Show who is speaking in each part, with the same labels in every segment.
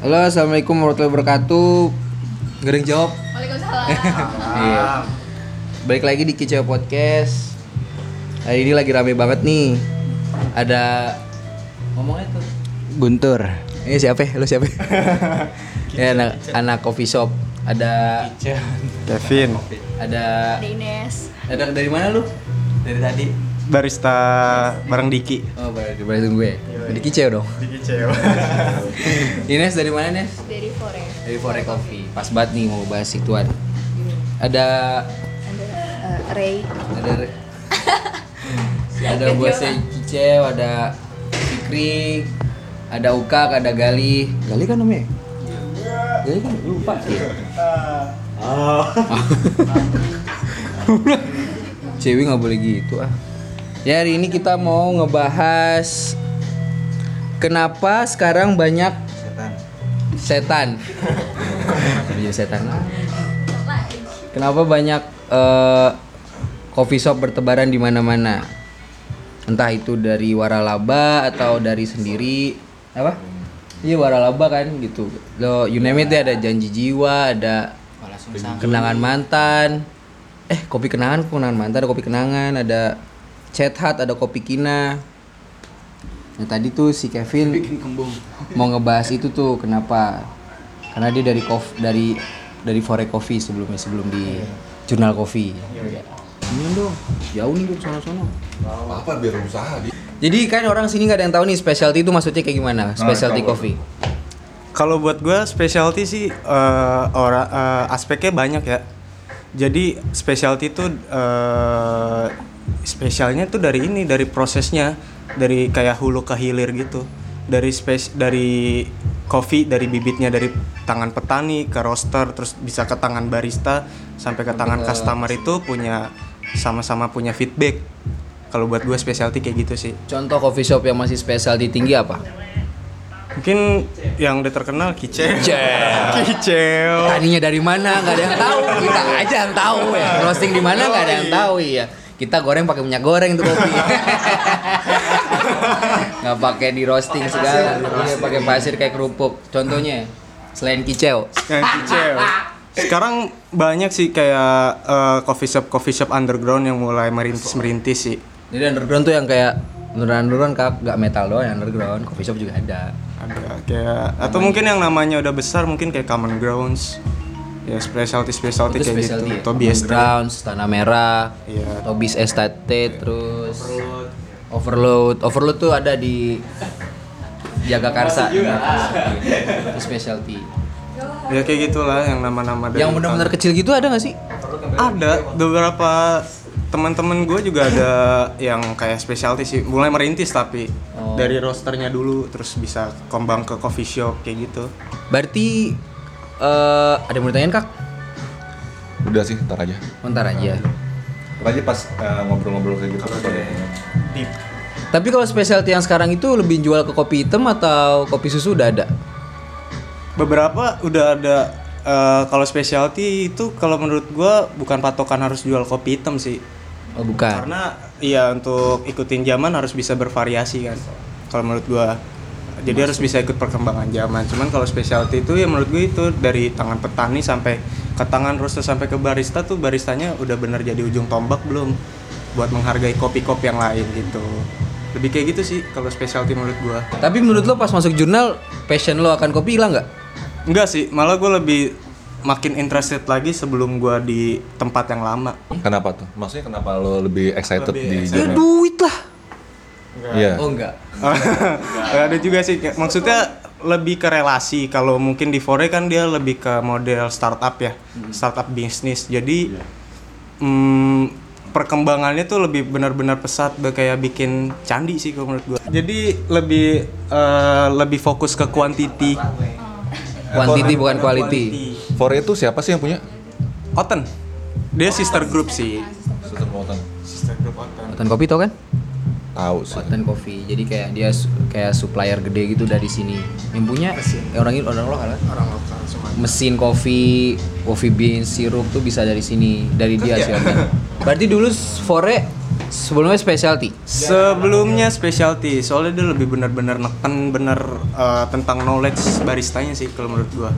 Speaker 1: Halo, assalamualaikum warahmatullahi wabarakatuh. Gak ada yang jawab.
Speaker 2: Waalaikumsalam.
Speaker 1: Iya. Balik lagi di Kicau Podcast. Hari ini lagi rame banget nih. Ada ngomongnya tuh. Guntur. Ini siapa? ya? Lu siapa? ya anak anak coffee shop. Ada
Speaker 3: Kevin
Speaker 1: ada
Speaker 2: Ada Ines.
Speaker 1: ada dari mana lu? Dari tadi.
Speaker 3: Barista bareng Diki
Speaker 1: Oh, dari dari gue. Di Kicau dong.
Speaker 3: Diki cewek
Speaker 1: Ines dari mana, Ines?
Speaker 2: Dari Forest.
Speaker 1: Dari Fore Coffee. Pas banget nih mau bahas ituan. Ada
Speaker 2: Ada eh, Ray.
Speaker 1: ada ada bosnya Cicew, ada Fikri, ada Ukak, ada Gali. Gali kan namanya? Gali kan lupa sih. Cewek nggak boleh gitu ah. Ya hari ini kita mau ngebahas kenapa sekarang banyak setan. Iya setan. Kenapa banyak eh, coffee shop bertebaran di mana-mana? Entah itu dari waralaba atau dari sendiri apa? Iya waralaba kan gitu. Lo you name it ada janji jiwa, ada kenangan mantan. Eh kopi kenangan, kenangan mantan, ada kopi kenangan, ada chat hat, ada kopi kina. Nah tadi tuh si Kevin mau ngebahas itu tuh kenapa? Karena dia dari kof dari dari Fore Coffee sebelumnya sebelum di Jurnal Coffee. Ini dong, jauh nih gue sono-sono.
Speaker 4: apa biar usaha di
Speaker 1: Jadi kan orang sini nggak ada yang tahu nih specialty itu maksudnya kayak gimana? Specialty
Speaker 4: kalau-
Speaker 1: coffee.
Speaker 3: kalau buat gue specialty sih eh, ora eh, aspeknya banyak ya jadi specialty itu eh, spesialnya tuh dari ini dari prosesnya dari kayak hulu ke hilir gitu dari spes dari kopi dari bibitnya dari tangan petani ke roaster terus bisa ke tangan barista sampai ke tangan customer itu punya sama-sama punya feedback kalau buat gue specialty kayak gitu sih
Speaker 1: Contoh coffee shop yang masih specialty tinggi apa?
Speaker 3: mungkin yang udah terkenal Kicau.
Speaker 1: kicau Tadinya dari mana nggak ada yang tahu. Kita aja yang tahu ya. Roasting di mana nggak ada yang tahu ya. Kita goreng pakai minyak goreng itu kopi. Nggak pakai di roasting segala. Iya, pakai pasir kayak kerupuk. Contohnya selain kicau.
Speaker 3: yang kicau sekarang banyak sih kayak eh, coffee shop coffee shop underground yang mulai merintis merintis sih
Speaker 1: Jadi underground tuh yang kayak underground underground kak nggak metal doang yang underground coffee shop juga ada.
Speaker 3: ada kayak atau mungkin yang namanya udah besar mungkin kayak common grounds ya specialty specialty
Speaker 1: Itu
Speaker 3: kayak
Speaker 1: specialty
Speaker 3: gitu
Speaker 1: ya.
Speaker 3: Tobi Estate
Speaker 1: Underground, Tanah Merah,
Speaker 3: Iya.
Speaker 1: Tobis Estate, terus Overload. Overload tuh ada di Jagakarsa. Itu specialty.
Speaker 3: ya kayak gitulah yang nama-nama dari
Speaker 1: Yang benar-benar kecil gitu ada nggak sih?
Speaker 3: ada beberapa teman-teman gue juga ada yang kayak specialty sih mulai merintis tapi
Speaker 1: Oh.
Speaker 3: dari rosternya dulu terus bisa kembang ke coffee shop kayak gitu
Speaker 1: Berarti eh ada yang mau ditanyain kak?
Speaker 4: udah sih ntar aja
Speaker 1: Bentar aja.
Speaker 4: ntar aja pas eh, ngobrol-ngobrol kayak gitu
Speaker 3: Deep.
Speaker 1: Tapi kalau specialty yang sekarang itu lebih jual ke kopi hitam atau kopi susu udah ada?
Speaker 3: beberapa udah ada eh, kalau specialty itu kalau menurut gua bukan patokan harus jual kopi hitam sih
Speaker 1: Oh bukan.
Speaker 3: karena iya untuk ikutin zaman harus bisa bervariasi kan kalau menurut gua jadi harus bisa ikut perkembangan zaman. Cuman kalau specialty itu ya menurut gue itu dari tangan petani sampai ke tangan roaster sampai ke barista tuh baristanya udah bener jadi ujung tombak belum buat menghargai kopi-kopi yang lain gitu. Lebih kayak gitu sih kalau specialty menurut gua.
Speaker 1: Tapi menurut lo pas masuk jurnal passion lo akan kopi hilang nggak?
Speaker 3: Enggak sih, malah gue lebih makin interested lagi sebelum gue di tempat yang lama.
Speaker 4: kenapa tuh? Maksudnya kenapa lo lebih excited
Speaker 3: Lebih
Speaker 4: di
Speaker 1: Ya
Speaker 4: jurnal?
Speaker 1: Duit lah.
Speaker 4: Iya
Speaker 1: Oh enggak.
Speaker 3: Nggak ada juga sih, maksudnya lebih ke relasi. Kalau mungkin di Fore kan dia lebih ke model startup ya, startup bisnis. Jadi hmm, perkembangannya tuh lebih benar-benar pesat, kayak bikin candi sih kalau menurut gue. Jadi lebih eh, lebih fokus ke quantity.
Speaker 1: Quantity bukan quality.
Speaker 4: Fore itu siapa sih yang punya
Speaker 3: Oten, dia sister group sih.
Speaker 4: Suster Mountain
Speaker 3: Sister group Oten.
Speaker 1: Buatan kopi tau kan?
Speaker 4: Tahu sih
Speaker 1: Buatan kopi. Jadi kayak dia su- kayak supplier gede gitu dari sini. Yang punya ya orang ini orang lokal kan?
Speaker 3: Orang lokal semua.
Speaker 1: Mesin kopi, coffee bean, sirup tuh bisa dari sini, dari dia sih. Organ. Berarti dulu Fore Sebelumnya specialty.
Speaker 3: Sebelumnya specialty, soalnya dia lebih benar-benar neken bener eh, tentang knowledge baristanya sih kalau menurut gua.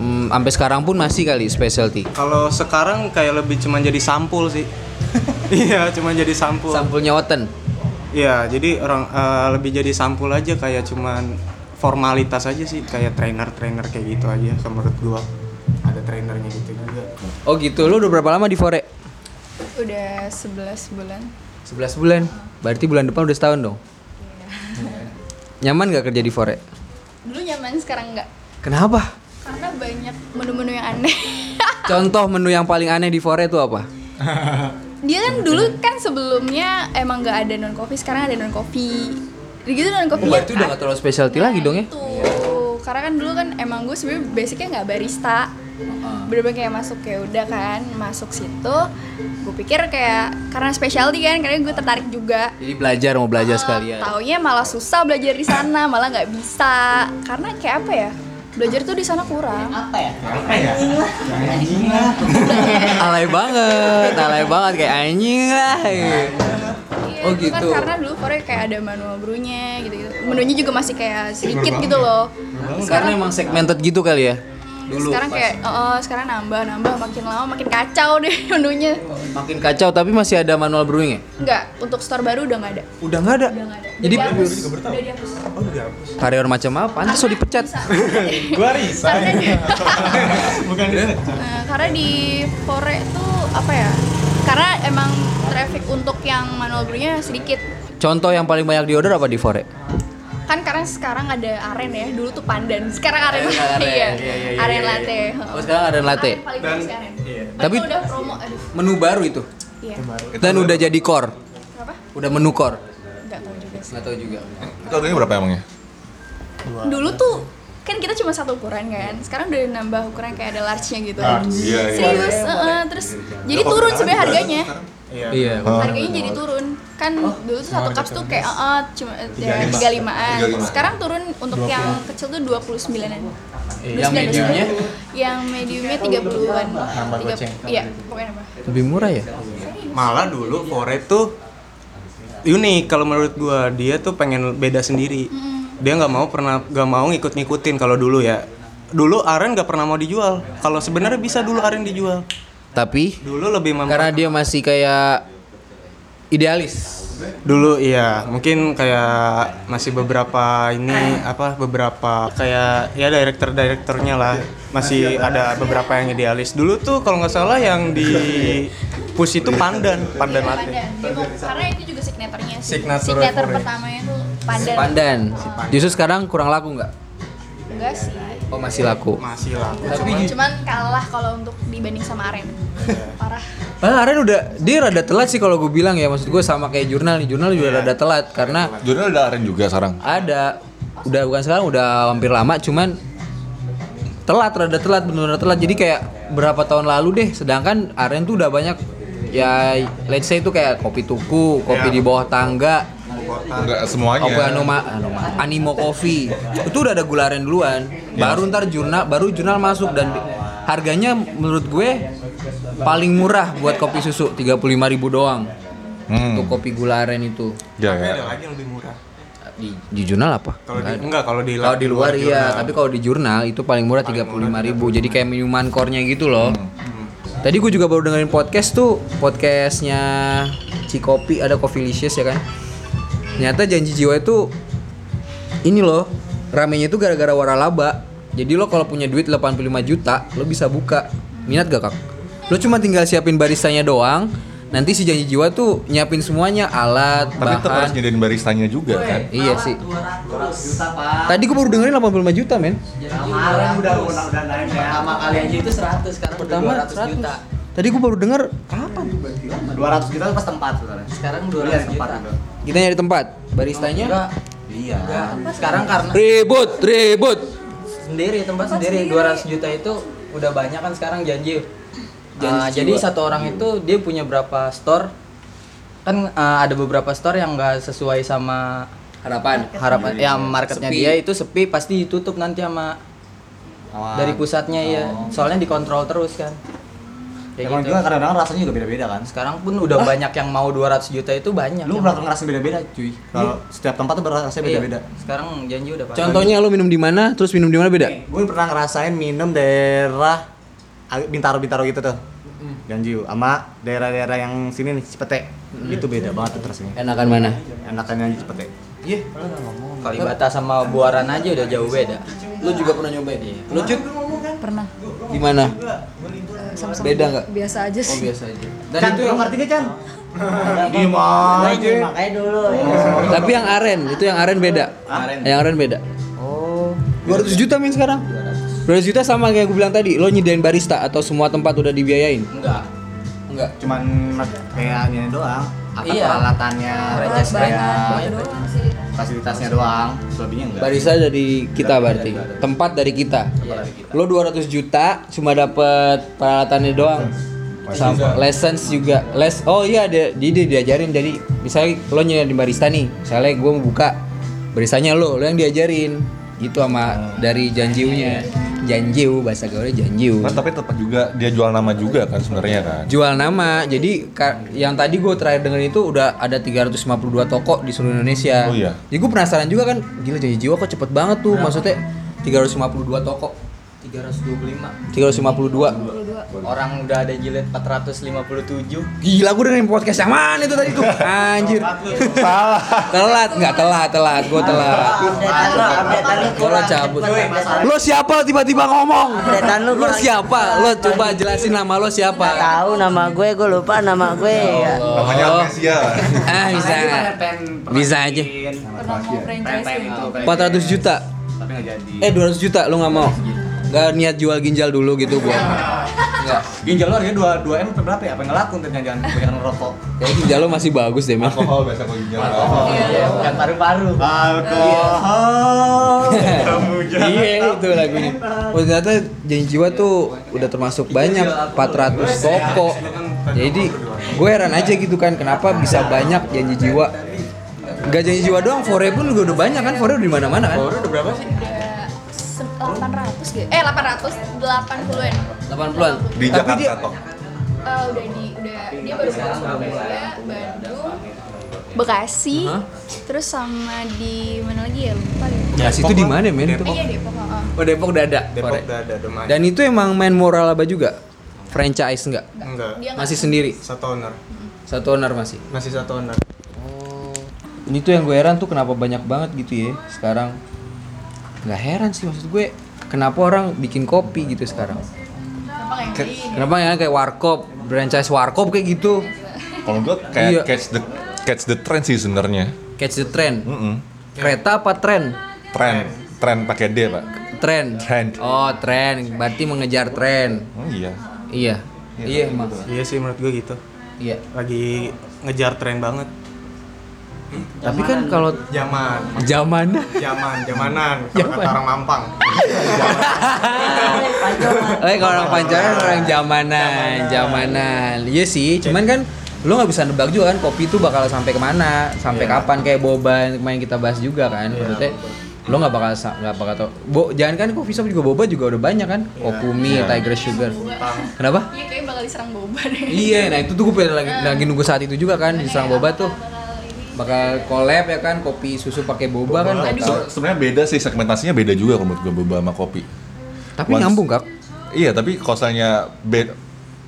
Speaker 1: Hmm, sampai sekarang pun masih kali specialty.
Speaker 3: Kalau sekarang kayak lebih cuma jadi sampul sih. Iya, cuma jadi sampul.
Speaker 1: Sampulnya Oten.
Speaker 3: Iya, jadi orang eh, lebih jadi sampul aja kayak cuman formalitas aja sih, kayak trainer-trainer kayak gitu aja menurut gua. Ada trainernya gitu juga.
Speaker 1: Oh gitu, lu udah berapa lama di Fore?
Speaker 2: Udah 11 bulan.
Speaker 1: 11 bulan. Berarti bulan depan udah setahun dong. Nyaman gak kerja di Fore?
Speaker 2: Dulu nyaman, sekarang enggak.
Speaker 1: Kenapa?
Speaker 2: Karena banyak menu-menu yang aneh.
Speaker 1: Contoh menu yang paling aneh di Fore itu apa?
Speaker 2: Dia kan dulu kan sebelumnya emang nggak ada non coffee, sekarang ada non coffee. Gitu non coffee.
Speaker 1: Oh, itu udah gak terlalu specialty lagi dong ya?
Speaker 2: Itu. Karena kan dulu kan emang gue sebenarnya basicnya nggak barista. Bener-bener kayak masuk kayak udah kan masuk situ. Gue pikir kayak karena specialty kan, karena gue tertarik juga.
Speaker 1: Jadi belajar mau belajar
Speaker 2: Ah,
Speaker 1: sekalian.
Speaker 2: Taunya malah susah belajar di sana, malah nggak bisa. Karena kayak apa ya? Belajar tuh di sana kurang.
Speaker 1: alay banget, alay banget kayak anjing lah.
Speaker 2: Iya,
Speaker 1: Oh,
Speaker 2: itu
Speaker 1: gitu.
Speaker 2: Kan karena dulu Korea kayak ada manual brewnya gitu-gitu. Menunya juga masih kayak sedikit gitu loh.
Speaker 1: Karena emang segmented gitu kali ya. Dulu
Speaker 2: sekarang
Speaker 1: pas-
Speaker 2: kayak oh, sekarang nambah nambah makin lama makin kacau deh menunya.
Speaker 1: makin kacau tapi masih ada manual brewing ya?
Speaker 2: Enggak, untuk store baru udah nggak ada.
Speaker 1: Udah nggak ada.
Speaker 2: Udah nggak ada.
Speaker 1: Jadi
Speaker 2: udah dihapus. Udah dihapus.
Speaker 1: karyawan macam apa? Pantas so dipecat.
Speaker 3: Gua resign. Bukan
Speaker 2: Nah, karena di Fore tuh apa ya? Karena emang traffic untuk yang manual brewnya sedikit.
Speaker 1: Contoh yang paling banyak di order apa di Fore?
Speaker 2: Kan karena sekarang ada aren ya, dulu tuh pandan. Sekarang aren latte. Iya, aren latte.
Speaker 1: Oh sekarang ada latte.
Speaker 2: Aren paling bagus aren.
Speaker 1: Tapi-
Speaker 2: udah promo, aduh.
Speaker 1: Menu baru itu.
Speaker 2: Iya.
Speaker 1: Dan udah jadi core.
Speaker 2: Kenapa?
Speaker 1: Udah menu core.
Speaker 2: Enggak tahu juga sih.
Speaker 1: Nggak tahu juga.
Speaker 4: Itu harganya berapa emangnya?
Speaker 2: Dulu tuh kan kita cuma satu ukuran kan. Sekarang udah nambah ukuran kayak ada large-nya gitu.
Speaker 4: iya, iya.
Speaker 2: Serius, heeh, terus jadi turun sebenarnya harganya.
Speaker 1: Iya.
Speaker 2: Harganya jadi turun. Kan dulu tuh satu cups tuh kayak heeh cuma ya, 35-an.
Speaker 4: 35.
Speaker 2: Sekarang turun untuk yang kecil tuh 29-an.
Speaker 1: Yang mediumnya?
Speaker 2: Yang mediumnya 30-an. Tiga, iya, pokoknya nambah.
Speaker 1: Lebih murah ya?
Speaker 3: Malah dulu Fore tuh unik kalau menurut gua dia tuh pengen beda sendiri. Dia nggak mau pernah nggak mau ngikut-ngikutin kalau dulu ya. Dulu aren nggak pernah mau dijual. Kalau sebenarnya bisa dulu aren dijual.
Speaker 1: Tapi
Speaker 3: Dulu lebih
Speaker 1: karena dia masih kayak idealis.
Speaker 3: dulu iya mungkin kayak masih beberapa ini apa beberapa kayak ya direktur direkturnya lah masih ada beberapa yang idealis dulu tuh kalau nggak salah yang di push itu pandan pandan latte
Speaker 2: karena itu juga signaturnya sih.
Speaker 3: Signature
Speaker 2: Signature pertamanya tuh pandan.
Speaker 1: Pandan. Justru sekarang kurang laku nggak?
Speaker 2: Enggak sih.
Speaker 1: Oh masih laku.
Speaker 3: masih lah
Speaker 1: Tapi
Speaker 2: Cuman kalah kalau untuk dibanding sama Aren. Parah.
Speaker 1: Padahal Aren udah dia rada telat sih kalau gue bilang ya maksud gue sama kayak jurnal nih jurnal juga rada telat karena
Speaker 4: Jurnal ada aren juga sekarang.
Speaker 1: ada udah bukan sekarang udah hampir lama cuman telat rada telat benar-benar telat jadi kayak berapa tahun lalu deh sedangkan Aren tuh udah banyak ya let's say itu kayak kopi tuku kopi di bawah tangga
Speaker 4: Enggak semuanya.
Speaker 1: kopi anoma, anoma animo coffee itu udah ada gula aren duluan baru ntar jurnal baru jurnal masuk. Dan harganya menurut gue paling murah buat kopi susu. 35.000 doang.
Speaker 4: Hmm.
Speaker 1: untuk kopi gula aren itu.
Speaker 4: Ya,
Speaker 3: Tapi
Speaker 4: ya.
Speaker 3: ada lagi yang lebih murah.
Speaker 1: Di, di jurnal apa?
Speaker 3: Kalau di enggak kalau di
Speaker 1: Kalau di luar iya,
Speaker 3: jurnal.
Speaker 1: tapi kalau di jurnal itu paling murah 35.000 Jadi kayak minuman core-nya gitu loh. Tadi gue juga baru dengerin podcast tuh, podcastnya Cikopi. Ada Coffeelicious ya kan. Ternyata janji jiwa itu ini loh, ramenya itu gara-gara waralaba. Jadi lo kalau punya duit 85 juta, lo bisa buka. Minat gak kak? Lo cuma tinggal siapin baristanya doang. Nanti si janji jiwa tuh nyiapin semuanya, alat,
Speaker 4: Tapi tetap harus
Speaker 1: bahan.
Speaker 4: nyediain baristanya juga kan.
Speaker 1: Iya sih. Tadi gue baru dengerin 85 juta men.
Speaker 5: Kemarin udah udah udah naik pertama kali aja itu 100 sekarang
Speaker 1: Pertama
Speaker 5: udah 200 juta.
Speaker 1: Tadi gue baru denger kapan?
Speaker 5: 200 juta pas tempat sekarang. Sekarang 200 juta.
Speaker 1: Kita nyari tempat. Baristanya
Speaker 5: Enggak. Iya. Sekarang karena
Speaker 1: ribut, ribut.
Speaker 5: sendiri tempat sendiri 200 juta itu udah banyak kan sekarang janji. Ah, jadi satu orang itu dia punya berapa store kan ah, ada beberapa store yang enggak sesuai sama
Speaker 1: Harapan.
Speaker 5: harapan ya marketnya
Speaker 1: Sepi.
Speaker 5: dia itu sepi pasti ditutup nanti sama dari pusatnya ya soalnya dikontrol terus kan Kayak
Speaker 6: Emang
Speaker 5: gitu.
Speaker 6: juga kadang-kadang rasanya juga beda-beda kan.
Speaker 5: Sekarang pun udah banyak yang mau 200 juta itu banyak.
Speaker 6: Lu bakal ngerasain beda-beda cuy. Kalau setiap tempat tuh rasanya
Speaker 5: Iya.
Speaker 6: beda-beda.
Speaker 5: Sekarang janji udah pasti.
Speaker 1: Contohnya lo minum di mana, terus minum di mana beda?
Speaker 6: Gue pernah ngerasain minum daerah Bintaro-Bintaro gitu tuh. Ganjiu sama daerah-daerah yang sini nih Cipete. Itu beda banget tuh rasanya.
Speaker 1: Enakan mana?
Speaker 6: Enakan yang di Cipete. Iya.
Speaker 5: Kalibata sama Buaran aja udah jauh beda.
Speaker 1: Lo juga pernah nyobain? Iya. Lo cut?
Speaker 7: Pernah.
Speaker 1: Di mana?
Speaker 7: Sama-sama
Speaker 1: Beda nggak?
Speaker 7: Biasa aja
Speaker 1: Oh
Speaker 7: sih.
Speaker 1: biasa aja. Dan
Speaker 6: Chan,
Speaker 1: itu yang,
Speaker 6: ngerti gak Chan? Diem aja.
Speaker 5: Makanya dulu.
Speaker 1: tapi yang aren, itu yang aren beda.
Speaker 5: Aren.
Speaker 1: Yang aren beda.
Speaker 5: Oh.
Speaker 1: 200 juta min sekarang. 200 juta sama kayak gue bilang tadi, lo nyediain barista atau semua tempat udah dibiayain?
Speaker 5: Enggak.
Speaker 1: Enggak.
Speaker 6: Cuman kayak gini doang. Apa
Speaker 5: Iya.
Speaker 6: peralatannya, kayak
Speaker 5: banget.
Speaker 6: Fasilitasnya doang. Selebihnya enggak.
Speaker 1: Barista dari kita berarti. Tempat dari kita.
Speaker 5: Iya.
Speaker 1: Lo 200 juta cuma dapet peralatannya doang. Sama lessons juga. Les Oh iya dia dia, dia diajarin jadi misalnya lo nyediain barista nih. Misalnya gue mau buka baristanya lo, lo yang diajarin. Gitu sama dari janjiunya. Janjiu bahasa gaulnya janjiu.
Speaker 4: Kan tapi tetap juga dia jual nama juga kan sebenarnya kan.
Speaker 1: jual nama jadi yang tadi gue terakhir denger itu udah ada 352 toko di seluruh Indonesia
Speaker 4: Oh iya.
Speaker 1: jadi gue penasaran juga kan gila janji jiwa kok cepet banget tuh maksudnya 352 toko
Speaker 5: 325.
Speaker 1: 352
Speaker 5: Orang udah ada jilid 457.
Speaker 1: gila gue dengerin podcast yang mana itu tadi tuh? Anjir.
Speaker 4: Salah.
Speaker 1: telat nggak telat telat. Gue telat. Lo cabut. Lo siapa tiba-tiba ngomong? Lo siapa? Lo coba jelasin nama lo siapa?
Speaker 8: Tahu nama gue gue lupa nama gue. Ya
Speaker 4: Namanya
Speaker 1: Oh.
Speaker 4: amnesia.
Speaker 1: ah bisa. bisa aja.
Speaker 7: Pernah mau franchise
Speaker 1: 400 juta.
Speaker 6: Tapi nggak jadi.
Speaker 1: Eh 200 juta lu nggak mau? Gak niat jual ginjal dulu gitu buat Enggak.
Speaker 6: Ginjal lu harganya 2 2 M apa berapa ya? Apa yang ngelakuin tuh jangan kebanyakan ngerokok.
Speaker 1: Kayak ginjal lu masih bagus deh, men.
Speaker 4: Alkohol biasa kok ginjal.
Speaker 5: Iya, bukan paru-paru.
Speaker 6: Alkohol.
Speaker 1: Iya itu lagunya. Oh ternyata janji jiwa tuh udah termasuk banyak 400 toko. Jadi gue heran aja gitu kan kenapa bisa banyak janji jiwa. Gak janji jiwa doang, Fore pun juga udah banyak kan, Fore udah di mana-mana kan.
Speaker 5: Baru udah berapa sih?
Speaker 2: Udah se- 800 gitu. Eh 800 80-an.
Speaker 1: 80-an.
Speaker 4: Di
Speaker 1: Tapi dia
Speaker 4: Jakarta toh.
Speaker 2: Eh, udah di udah dia baru buka Surabaya, Bandung, Bekasi,
Speaker 1: Hah?
Speaker 2: terus sama di mana lagi ya lupa deh.
Speaker 1: Ya, situ di mana, men?
Speaker 2: Eh, iya Depok. heeh.
Speaker 1: Oh, Depok udah ada.
Speaker 3: Depok udah ada domain.
Speaker 1: Dan itu emang main moral apa juga? Franchise enggak?
Speaker 3: enggak.
Speaker 2: Dia nggak-
Speaker 1: Masih sendiri.
Speaker 3: Satu owner.
Speaker 1: Satu owner masih.
Speaker 3: Masih satu owner.
Speaker 1: Ini tuh yang gue heran tuh kenapa banyak banget gitu ya sekarang. Nggak heran sih maksud gue kenapa orang bikin kopi gitu sekarang.
Speaker 2: Kenapa
Speaker 1: ya kayak warkop, franchise warkop kayak gitu.
Speaker 4: Kalau gua kayak
Speaker 1: Iya.
Speaker 4: catch the catch the trend sih sebenarnya.
Speaker 1: Catch the trend.
Speaker 4: Mm-mm.
Speaker 1: Kereta apa tren?
Speaker 4: Tren, tren pakai D pak.
Speaker 1: Tren.
Speaker 4: Trend.
Speaker 1: Oh, tren. Berarti mengejar tren.
Speaker 4: Oh iya.
Speaker 1: Iya. Iya, emang.
Speaker 3: Iya sih menurut gue gitu.
Speaker 1: Iya.
Speaker 3: Lagi ngejar tren banget.
Speaker 1: Tapi kan kalau
Speaker 3: Zaman,
Speaker 1: zaman
Speaker 3: zaman, zamanan. Kalau kata orang Mampang.
Speaker 1: Eh kalau orang pancaran orang zamanan, zamanan. Iya sih, cuman kan lu nggak bisa nebak juga kan kopi itu bakal sampai ke mana, sampai kapan kayak boba yang kita bahas juga kan. Maksudnya lu nggak bakal nggak bakal tau. Bo, jangan kan coffee shop juga boba juga udah banyak kan. Kokumi, Tiger Sugar. Kenapa?
Speaker 2: Iya kayaknya bakal diserang boba deh.
Speaker 1: Iya, nah itu tuh gue pengen lagi lagi nunggu saat itu juga kan di Serang Boba tuh bakal collab ya kan kopi susu pakai boba kan.
Speaker 4: Se- Sebenarnya beda sih segmentasinya beda juga kalau menurut boba sama kopi.
Speaker 1: Tapi
Speaker 4: Once-
Speaker 1: nyambung kak.
Speaker 4: Iya, tapi kalau misalnya be-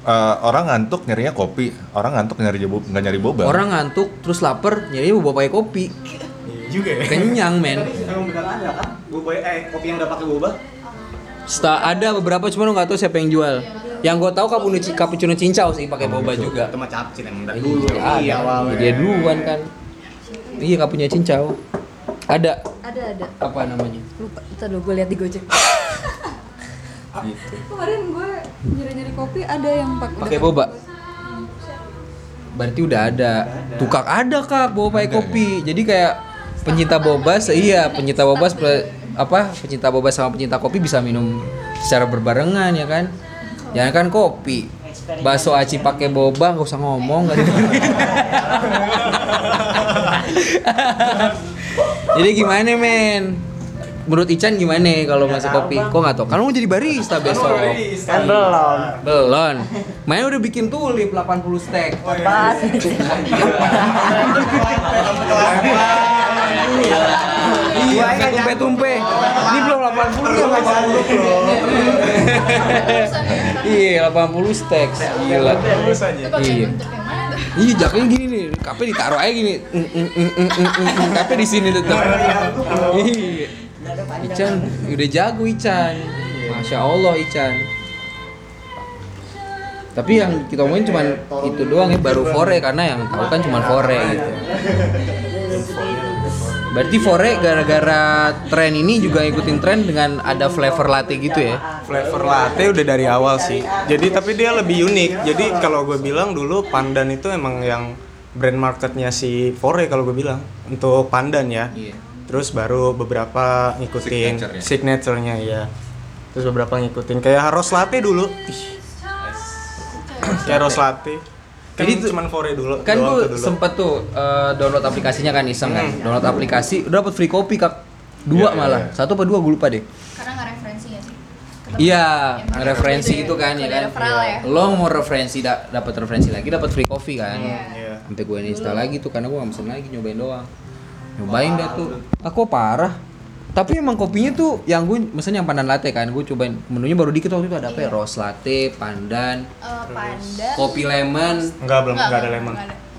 Speaker 4: eh, orang ngantuk nyarinya kopi, orang ngantuk nyari boba, nggak nyari boba.
Speaker 1: Orang ngantuk terus lapar nyari boba pakai kopi.
Speaker 3: Iya juga ya.
Speaker 1: Kenyang men.
Speaker 6: Emang benar ada kan? Boba eh kopi yang udah pakai boba?
Speaker 1: Sta ada beberapa cuma nggak tahu siapa yang jual. Yang gue tahu cappuccino cappuccino cincau sih pakai boba juga.
Speaker 6: Itu mah capcin emang dari
Speaker 1: Iya,
Speaker 6: dulu. Iya, awalnya.
Speaker 1: Dia duluan kan. Iya cappuccino cincau. Ada
Speaker 7: ada ada
Speaker 1: apa namanya?
Speaker 7: lupa ntar dulu gue lihat di gojek
Speaker 1: Gitu.
Speaker 7: kemarin gue nyari nyari kopi ada yang pak-
Speaker 1: Pakai
Speaker 7: udah-
Speaker 1: boba. Berarti udah ada. Tukak ada kak boba pakai kopi. Jadi kayak pencinta boba, iya pencinta boba sepe- apa pencinta boba sama pencinta kopi bisa minum secara berbarengan ya kan? Jangan kan kopi. Bakso aci pakai boba nggak usah ngomong nggak. Jadi gimana men? menurut Ican gimana kalau masuk kopi? Kok nggak tau? Kan lu mau jadi barista besok.
Speaker 8: Kan belum.
Speaker 1: Belum. Main udah bikin tulip 80 stack.
Speaker 8: Apaan?
Speaker 1: Iya, nggak tumpe-tumpe. Ini belum 80 ya, 80 belum. Iya, 80 stack. Gila. Iya. Iya, jaknya gini nih. Kape ditaruh aja gini. Mm, mm, mm, mm. Kape di sini tetap. Iya. Ican udah jago Ican. Masya Allah Ican. Tapi yang kita omongin cuma itu doang ya baru fore karena yang tahu kan cuma fore gitu. Berarti fore gara-gara tren ini juga ngikutin tren dengan ada flavor latte gitu ya?
Speaker 3: Flavor latte udah dari awal sih. Jadi tapi dia lebih unik. Jadi kalau gue bilang dulu Pandan itu emang yang brand marketnya si Fore kalau gue bilang untuk Pandan ya.
Speaker 1: Iya.
Speaker 3: Terus baru beberapa ngikutin
Speaker 4: Signature-nya.
Speaker 3: signature-nya ya. Terus beberapa ngikutin kayak Rose Latte dulu. Ih. kayak Rose Latte. Kan
Speaker 1: Jadi tuh-
Speaker 3: cuman Fore dulu.
Speaker 1: Kan gue sempet tuh eh, download aplikasinya kan iseng kan.
Speaker 3: Hmm.
Speaker 1: Download aplikasi udah dapat free kopi kak. Dua
Speaker 4: Iya, iya,
Speaker 1: malah.
Speaker 4: iya.
Speaker 1: Satu apa dua gue lupa deh.
Speaker 2: Karena nggak referensi nggak sih? Ketemu
Speaker 1: Iya, referensi itu kan ya kan.
Speaker 2: referral ya.
Speaker 1: Lo mau referensi da- dapat referensi lagi dapat free coffee kan.
Speaker 2: Iya.
Speaker 3: Iya.
Speaker 1: Sampai gue install lagi tuh karena gue mesen lagi nyobain doang. Nyobain dah tuh. Aku parah. Tapi emang kopinya tuh yang gue mesen yang pandan latte kan. Gue cobain menunya baru dikit waktu itu ada apa ya? Rose latte, pandan,
Speaker 2: Eh, panda.
Speaker 1: kopi lemon,
Speaker 3: Enggak belum
Speaker 2: Nggak,
Speaker 3: enggak ada lemon.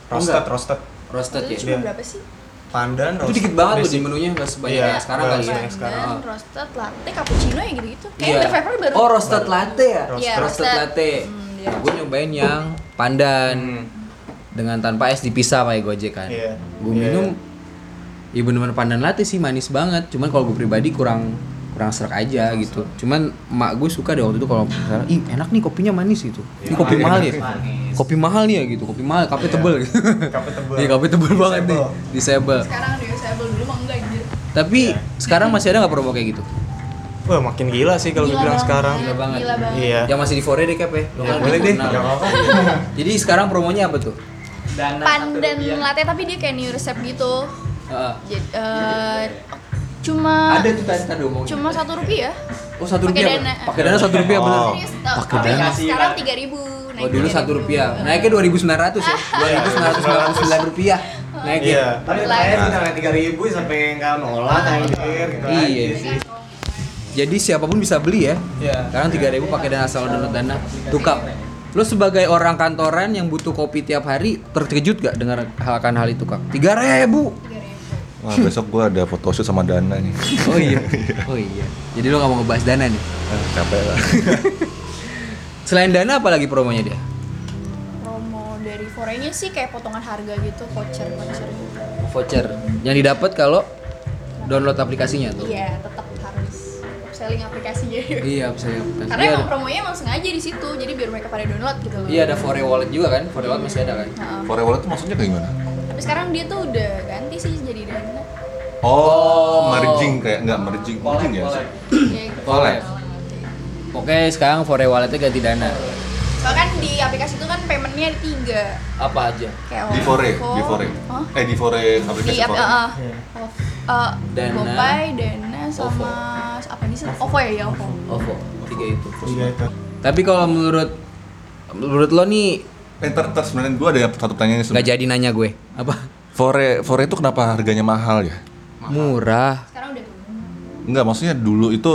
Speaker 3: Roasted, roasted.
Speaker 1: roasted
Speaker 2: Itu
Speaker 1: ya.
Speaker 2: cuma berapa sih?
Speaker 3: Pandan,
Speaker 1: Itu
Speaker 3: roasted.
Speaker 1: dikit banget tuh di
Speaker 3: basic.
Speaker 1: menunya nggak sebanyak
Speaker 3: Iya,
Speaker 1: yang sekarang kali ya.
Speaker 3: sebanyak sekarang.
Speaker 2: Pandan, roasted, latte, cappuccino ya gitu-gitu. Kayak
Speaker 1: Iya.
Speaker 2: the flavor baru.
Speaker 1: Oh, roasted latte ya?
Speaker 2: Iya,
Speaker 1: roasted,
Speaker 2: roasted.
Speaker 1: latte.
Speaker 2: Hmm, iya.
Speaker 1: gue nyobain yang pandan
Speaker 3: Hmm.
Speaker 1: dengan tanpa es dipisah pakai Gojek kan.
Speaker 3: Iya.
Speaker 1: Gue
Speaker 3: Iya.
Speaker 1: minum ya bener-bener pandan latte sih manis banget. Cuman kalau gue pribadi kurang kurang serak aja gitu. Cuman emak gue suka deh waktu itu kalau misalnya, ih enak nih kopinya manis gitu. Ini kopi mahal ya. Kopi mahal nih ya gitu. Kopi mahal, kape tebel gitu.
Speaker 3: Kape tebel.
Speaker 1: Iya, kape tebel banget nih. Disable.
Speaker 2: Sekarang udah usable dulu mah enggak gitu.
Speaker 1: Tapi sekarang masih ada nggak promo kayak gitu?
Speaker 3: Wah, makin gila sih kalau gue
Speaker 2: Gila
Speaker 3: bilang
Speaker 2: banget,
Speaker 3: sekarang.
Speaker 1: Gila banget.
Speaker 2: Gila banget.
Speaker 3: Iya.
Speaker 1: Yang masih di Fore deh Cap ya.
Speaker 3: Ya,
Speaker 1: kan
Speaker 3: boleh deh,
Speaker 1: kenal.
Speaker 3: nggak apa-apa.
Speaker 1: Jadi sekarang promonya apa tuh?
Speaker 5: Dana
Speaker 2: Pandan latte tapi dia kayak new resep gitu.
Speaker 1: Heeh.
Speaker 2: Jadi eh, cuma
Speaker 1: ada tuh tadi tadi ngomong.
Speaker 2: cuma satu rupiah.
Speaker 1: Oh satu
Speaker 2: Pakai
Speaker 1: rupiah.
Speaker 2: dana.
Speaker 1: Pakai dana satu rupiah bener.
Speaker 3: Oh.
Speaker 1: Pakai
Speaker 2: Tapi
Speaker 1: dana.
Speaker 2: sekarang tiga ribu.
Speaker 1: Oh dulu satu rupiah. Naiknya dua ribu sembilan ratus ya. Dua ribu sembilan ratus sembilan puluh sembilan rupiah. Naiknya.
Speaker 3: Iya.
Speaker 6: Tadi
Speaker 2: Lah.
Speaker 6: saya sih sampai tiga ribu sampai nggak nolak anjir gitu
Speaker 1: Iya sih. Jadi siapa pun bisa beli ya.
Speaker 3: Iya.
Speaker 1: Sekarang tiga ribu pakai dana asal download dana. Tukap. Lo sebagai orang kantoran yang butuh kopi tiap hari terkejut gak dengar hal hal itu kak? Tiga ribu.
Speaker 4: Wah besok gue ada photoshoot sama Dana nih.
Speaker 1: Oh iya. Oh iya. Jadi lo gak mau ngebahas dana nih?
Speaker 4: Ah, capek lah.
Speaker 1: Selain dana apa lagi promonya dia?
Speaker 2: Promo dari forenya sih kayak potongan harga gitu, voucher voucher.
Speaker 1: Voucher. Yang didapat kalau download aplikasinya tuh.
Speaker 2: Iya, tetap harus selling aplikasinya.
Speaker 1: Iya, bisa aplikasi.
Speaker 2: Karena
Speaker 1: Iya,
Speaker 2: emang promonya emang sengaja di situ, jadi biar mereka pada download gitu loh.
Speaker 1: Iya ada Fore Wallet juga kan? Fore Wallet masih ada kan?
Speaker 4: Fore Wallet tuh maksudnya kayak gimana?
Speaker 2: Tapi sekarang dia tuh udah ganti sih jadi dana.
Speaker 4: Oh, merging kayak enggak merging, merging ya?
Speaker 2: Ya, gitu.
Speaker 4: Wallet.
Speaker 1: Oke, sekarang Fore Walletnya ganti dana.
Speaker 2: Soalnya kan di aplikasi itu kan paymentnya ada tiga.
Speaker 1: Apa aja?
Speaker 2: Kayak
Speaker 4: Di Fore,
Speaker 2: OVO.
Speaker 4: di Fore.
Speaker 2: Hah?
Speaker 4: Eh di Fore
Speaker 2: Di
Speaker 4: aplikasi
Speaker 2: app,
Speaker 4: Fore.
Speaker 2: uh, uh,
Speaker 1: Dana.
Speaker 2: GoPay, Dana, sama apa nih sih? OVO ya, ya OVO.
Speaker 1: OVO. Tiga itu.
Speaker 3: Iya itu.
Speaker 1: Tapi kalau menurut menurut lo nih
Speaker 4: Eh, ntar, ntar sebenarnya gue ada satu pertanyaan
Speaker 1: nggak jadi nanya gue. Apa?
Speaker 4: Fore, Fore itu kenapa harganya mahal ya?
Speaker 1: Murah.
Speaker 2: Sekarang udah turun.
Speaker 4: Enggak, maksudnya dulu itu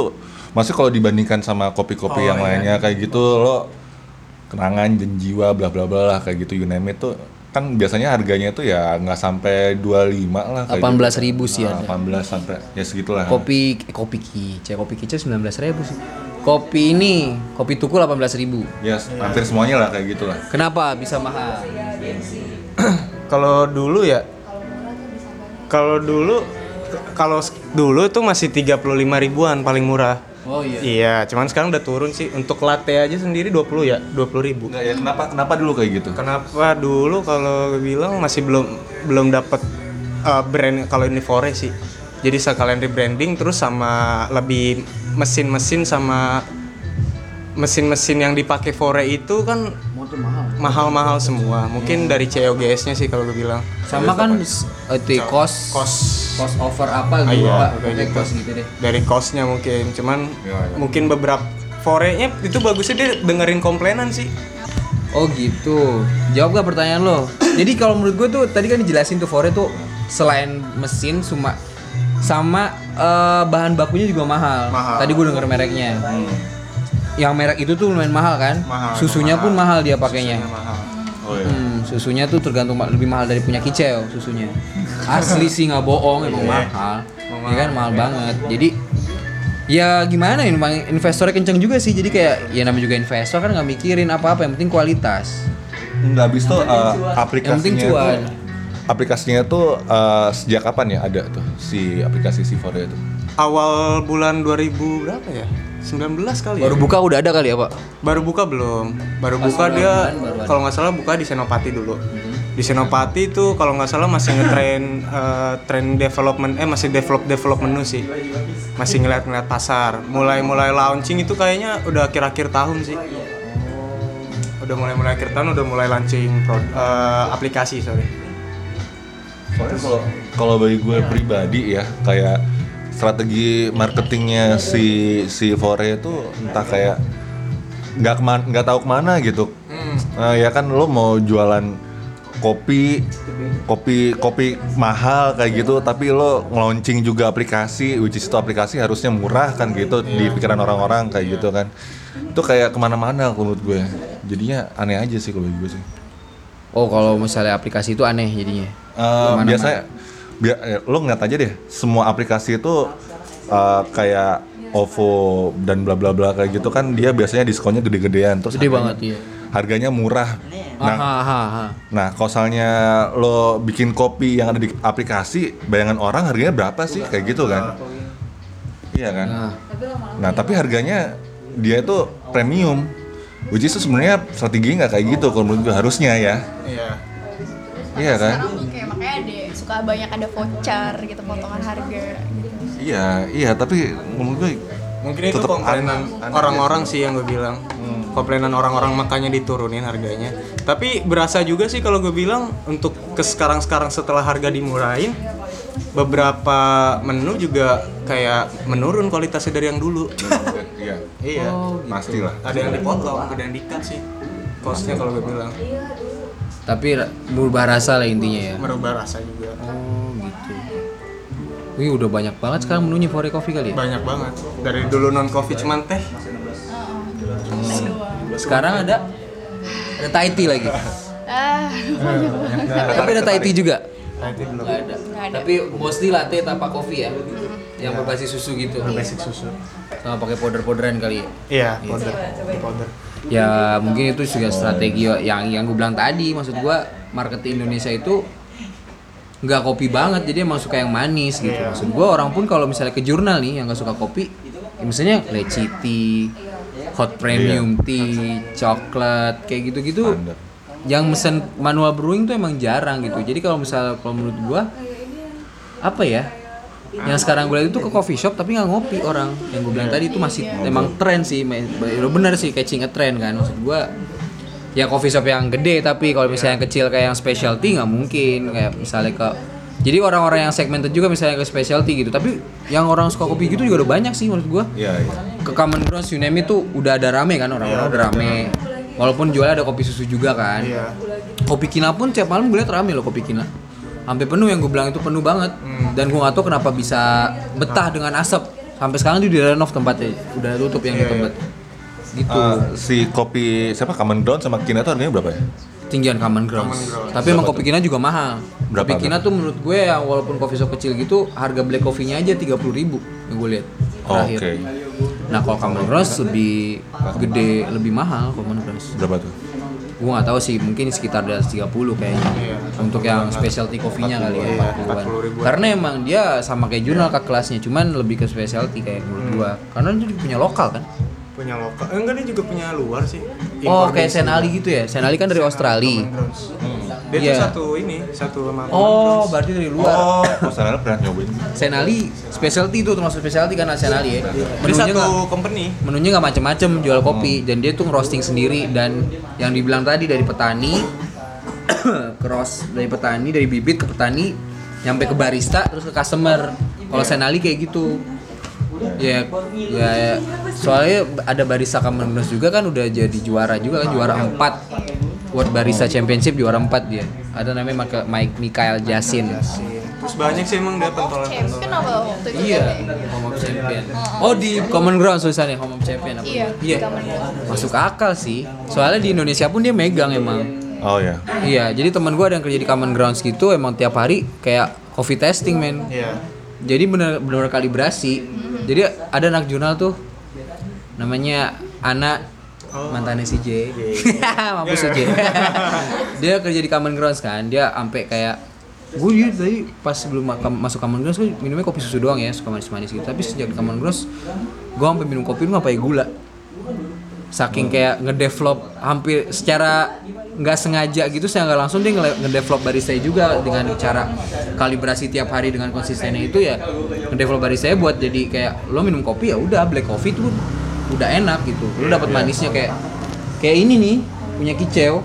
Speaker 4: maksudnya kalau dibandingkan sama kopi-kopi
Speaker 3: Oh,
Speaker 4: yang
Speaker 3: iya.
Speaker 4: lainnya kayak gitu lo kenangan dan jiwa bla bla bla lah kayak gitu you name it tuh kan biasanya harganya itu ya nggak sampai 25 lah kayak
Speaker 1: 18.000 sih
Speaker 4: Nah,
Speaker 1: ada.
Speaker 4: 18 sampai ya segitulah
Speaker 1: Kopi eh, kopi kice, kopi kice 19.000 sih. Kopi ini, kopi tuku 18.000.
Speaker 4: ya hampir semuanya lah kayak gitulah
Speaker 1: Kenapa bisa mahal?
Speaker 3: Kalau dulu ya kalau dulu kalau dulu itu masih 35 ribuan paling murah.
Speaker 1: Oh iya.
Speaker 3: Iya, cuman sekarang udah turun sih. Untuk latte aja sendiri 20 ya, 20 ribu.
Speaker 4: Enggak ya kenapa kenapa dulu kayak gitu
Speaker 3: Kenapa dulu kalau bilang masih belum belum dapat uh, brand kalau ini Fore sih. Jadi sekalian rebranding terus sama lebih mesin-mesin sama mesin-mesin yang dipakai Fore itu kan mahal-mahal semua. Mungkin dari COGS-nya sih kalau gue bilang.
Speaker 1: Sama kan itu kos
Speaker 3: Kos
Speaker 1: cost over apa
Speaker 3: Ah,
Speaker 1: gitu
Speaker 3: iya,
Speaker 1: Pak.
Speaker 3: gitu.
Speaker 1: cost gitu deh.
Speaker 3: dari costnya mungkin cuman
Speaker 4: Iya, iya.
Speaker 3: mungkin beberapa forenya itu bagusnya dia dengerin komplainan sih
Speaker 1: Oh gitu. Jawab gak pertanyaan lo? Jadi kalau menurut gue tuh tadi kan dijelasin tuh Fore tuh selain mesin cuma sama eh, bahan bakunya juga mahal.
Speaker 3: Mahal.
Speaker 1: Tadi gue denger mereknya. Yang merek itu tuh lumayan mahal kan?
Speaker 3: Mahal,
Speaker 1: Susunya
Speaker 3: mahal.
Speaker 1: pun mahal dia pakainya.
Speaker 3: mahal
Speaker 4: Oh iya.
Speaker 1: Hmm, susunya tuh tergantung lebih mahal dari punya kicau susunya. Asli sih nggak bohong emang mahal. Ya kan mahal banget. Jadi ya gimana ya emang investornya kenceng juga sih. Jadi kayak ya namanya juga investor kan nggak mikirin apa-apa yang penting kualitas.
Speaker 4: Nggak habis tuh uh,
Speaker 1: Yang penting
Speaker 4: aplikasinya
Speaker 1: cuan.
Speaker 4: Aplikasinya tuh uh, sejak kapan ya ada tuh si aplikasi Sivore itu?
Speaker 3: awal bulan 2000 berapa ya? 19 kali ya.
Speaker 1: Baru buka udah ada kali ya, Pak?
Speaker 3: baru buka belum. Baru buka dia kalau nggak salah buka di Senopati dulu. Di Senopati itu kalau nggak salah masih ngetrain eh, train development eh masih develop develop menu sih. Masih ngeliat-ngeliat pasar. Mulai mulai launching itu kayaknya udah akhir-akhir tahun sih. Udah mulai mulai akhir tahun udah mulai launching prod- eh, aplikasi sorry
Speaker 4: Soalnya kalau kalau bagi gue pribadi ya kayak strategi marketingnya si si Fore itu entah kayak nggak keman nggak tahu ke mana gitu. Eh, ya kan lo mau jualan kopi kopi kopi mahal kayak gitu tapi lo nge-launching juga aplikasi which is itu aplikasi harusnya murah kan gitu di pikiran orang-orang kayak gitu kan. Itu kayak ke mana-mana kalau menurut gue. Jadinya aneh aja sih kalau bagi gue sih.
Speaker 1: Oh, kalau misalnya aplikasi itu aneh jadinya.
Speaker 4: Eh, biasanya bia- eh, lo ngeliat aja deh semua aplikasi itu eh, kayak OVO dan bla bla bla kayak gitu kan dia biasanya diskonnya gede-gedean. Terus
Speaker 1: Gede
Speaker 4: harganya-
Speaker 1: banget, iya.
Speaker 4: harganya murah. Nah
Speaker 1: Aha, aha, aha.
Speaker 4: nah kalau misalnya lo bikin kopi yang ada di aplikasi bayangan orang harganya berapa sih? Kayak gitu kan? Iya kan?
Speaker 1: Nah,
Speaker 4: nah tapi harganya dia itu premium which is itu sebenarnya strategi nggak kayak gitu kalau menurut gue harusnya ya.
Speaker 3: Iya.
Speaker 4: Iya kan
Speaker 2: makanya ada suka banyak ada voucher gitu potongan harga gitu.
Speaker 4: iya iya tapi menurut gue
Speaker 3: Mungkin itu komplainan orang-orang sih yang gue bilang. Komplainan orang-orang makanya diturunin harganya. Tapi berasa juga sih kalau gue bilang untuk ke sekarang-sekarang setelah harga dimurahin beberapa menu juga kayak menurun kualitasnya dari yang dulu.
Speaker 4: iya
Speaker 3: iya.
Speaker 4: pasti lah
Speaker 3: Ada yang dipotong, ada yang di-cut sih. Costnya kalau gue bilang
Speaker 1: tapi berubah rasa lah intinya ya.
Speaker 3: merubah rasa juga.
Speaker 1: Oh, gitu. Wih, udah banyak banget sekarang menunya Fore Coffee kali ya?
Speaker 3: Banyak banget. Dari dulu non coffee cuman teh.
Speaker 1: Sekarang ada ada Thai tea lagi.
Speaker 2: Ah,
Speaker 1: Tapi ada Thai tea juga.
Speaker 3: Belum.
Speaker 1: Ada. Tapi mostly latte tanpa kopi ya. Yang berbasis susu gitu.
Speaker 3: Basic susu.
Speaker 1: Sama pakai powder-powderan kali ya.
Speaker 3: Iya, powder. Powder.
Speaker 1: Ya mungkin itu juga strategi yang yang gue bilang tadi. Maksud gua marketing Indonesia itu nggak kopi banget jadi emang suka yang manis gitu. Maksud gua orang pun kalau misalnya ke jurnal nih yang nggak suka kopi ya misalnya leci tea hot premium tea coklat kayak gitu-gitu yang mesen manual brewing tuh emang jarang gitu. Jadi kalau misalnya kalau menurut gua apa ya yang sekarang gue lihat itu ke coffee shop tapi nggak ngopi orang. Yang gue bilang tadi itu masih emang tren sih bener sih catching a trend kan. Maksud gua ya coffee shop yang gede tapi kalau misalnya yang kecil kayak yang specialty nggak mungkin. Kayak misalnya ke jadi orang-orang yang segmented juga misalnya ke specialty gitu. Tapi yang orang suka kopi gitu juga udah banyak sih menurut gua.
Speaker 4: Iya iya.
Speaker 1: Ke Common Grounds you name it tuh udah ada rame kan orang-orang udah rame. walaupun jualnya ada kopi susu juga kan.
Speaker 3: Iya.
Speaker 1: kopi kina pun tiap malam gue liat rame loh kopi kina sampai penuh yang gue bilang itu penuh banget dan gue gak tahu kenapa bisa betah dengan asap sampai sekarang dia di renov tempatnya udah tutup yang di tempat gitu
Speaker 4: Eh, si kopi siapa Common Ground sama Kina tuh harganya berapa ya?
Speaker 1: tinggian Common Grounds. Tapi emang kopi Kina juga mahal.
Speaker 4: Berapa,
Speaker 1: kopi Kina tuh menurut gue yang walaupun coffee shop kecil gitu harga black coffee-nya aja 30.000 ribu yang gue lihat terakhir.
Speaker 4: Oke.
Speaker 1: Nah kalau Common Grounds lebih gede, lebih mahal Common Grounds.
Speaker 4: Berapa tuh?
Speaker 1: Gue nggak tahu sih, mungkin sekitar atas 30 kayaknya. Untuk yang specialty coffee-nya kali ya, 40-an. Karena emang dia sama kayak jurnal kak kelasnya, cuman lebih ke specialty kayak menurut gua. Karena dia punya lokal kan.
Speaker 3: Punya lokal. Eh, enggak dia juga punya luar sih.
Speaker 1: Oh, kayak. Senali gitu ya. Senali kan dari Australia.
Speaker 3: Dia
Speaker 1: Iya.
Speaker 3: tuh satu ini, satu sama
Speaker 1: Oh, berarti dari luar.
Speaker 4: Oh, pesanan pernah nyobain.
Speaker 1: Senali specialty itu termasuk specialty kan Senali ya.
Speaker 3: Dia
Speaker 1: Menunya
Speaker 3: satu
Speaker 1: nggak
Speaker 3: company.
Speaker 1: menunya nggak macem-macem jual kopi dan dia tuh roasting sendiri dan yang dibilang tadi dari petani cross dari petani dari bibit ke petani nyampe ke barista terus ke customer kalau Senali kayak gitu ya ya ya. soalnya ada barista common grounds juga kan udah jadi juara juga kan juara 4 World Barista Championship juara 4 dia ada namanya Mike, Mike Mikael Jasin
Speaker 3: Terus banyak sih emang dia pentolan
Speaker 2: Champion apa waktu itu?
Speaker 1: Iya, Home of Champion. Oh di Common Ground tulisannya Home of Champion apa?
Speaker 2: Iya, Ground.
Speaker 1: Masuk akal sih. Soalnya di Indonesia pun dia megang emang.
Speaker 4: Oh ya.
Speaker 1: Iya, jadi teman gua ada yang kerja di Common Grounds gitu emang tiap hari kayak coffee testing men.
Speaker 3: Iya.
Speaker 1: Jadi bener bener kalibrasi. Jadi ada anak jurnal tuh namanya Ana mantannya si J. Mampus si J. dia kerja di Common Grounds kan. Dia sampai kayak gue dia tadi pas sebelum ma- masuk Common Grounds gue minumnya kopi susu doang ya suka manis-manis gitu. Tapi sejak di Common Grounds gue sampai minum kopi lu ngapain gula? Saking kayak ngedevelop hampir secara nggak sengaja gitu saya nggak langsung dia nge- ngedevelop barista juga dengan cara kalibrasi tiap hari dengan konsistennya itu ya ngedevelop barista buat jadi kayak lo minum kopi ya udah black coffee tuh udah enak gitu lo dapat manisnya kayak kayak ini nih punya kicau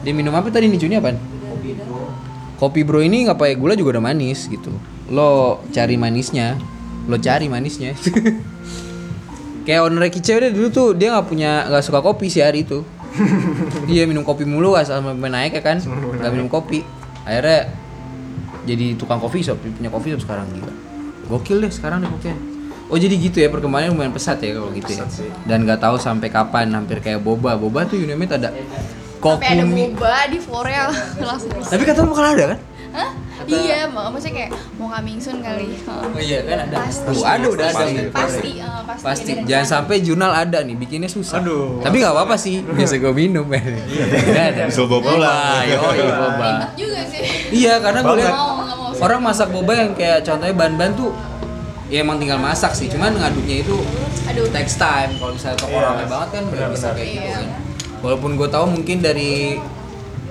Speaker 1: dia minum apa tadi nih Juni apaan? Kopi bro ini nggak pakai gula juga udah manis gitu. Lo cari manisnya, lo cari manisnya. Kayak owner Kicau deh dulu tuh dia nggak punya nggak suka kopi sih hari itu. dia minum kopi mulu asal sampai naik ya kan, nggak minum kopi. Akhirnya jadi tukang kopi shop, punya kopi shop sekarang gila. Gokil deh sekarang deh pokoknya. Oh jadi gitu ya perkembangannya lumayan pesat ya kalau gitu ya. Dan nggak tahu sampai kapan hampir kayak boba. Boba tuh Unimate ada
Speaker 2: Sampai ada
Speaker 1: kokumi.
Speaker 2: boba di Korea langsung.
Speaker 1: Tapi kata lu bakal ada kan?
Speaker 2: Hah? Iya, mak- maksudnya kayak mau coming soon kali.
Speaker 1: Oh iya kan ada.
Speaker 2: Pasti.
Speaker 1: Tuh, ada udah ada.
Speaker 2: Pasti, pasti, eh, pasti.
Speaker 1: Pasti.
Speaker 2: ada
Speaker 1: Jangan sampai jurnal ada nih, bikinnya susah.
Speaker 3: Aduh.
Speaker 1: Tapi nggak apa-apa sih. Biasa gue minum men. Nggak ada.
Speaker 4: Bisa.
Speaker 1: Boba, yoi, boba.
Speaker 2: Ribet juga sih.
Speaker 1: Iya, karena gue lihat orang masak boba yang kayak contohnya bahan-bahan tuh ya emang tinggal masak sih, cuman ngaduknya itu
Speaker 2: Aduh.
Speaker 1: takes time. Kalau misalnya toko rame banget kan nggak bisa kayak gitu
Speaker 2: Iya.
Speaker 1: kan. Walaupun gue tahu mungkin dari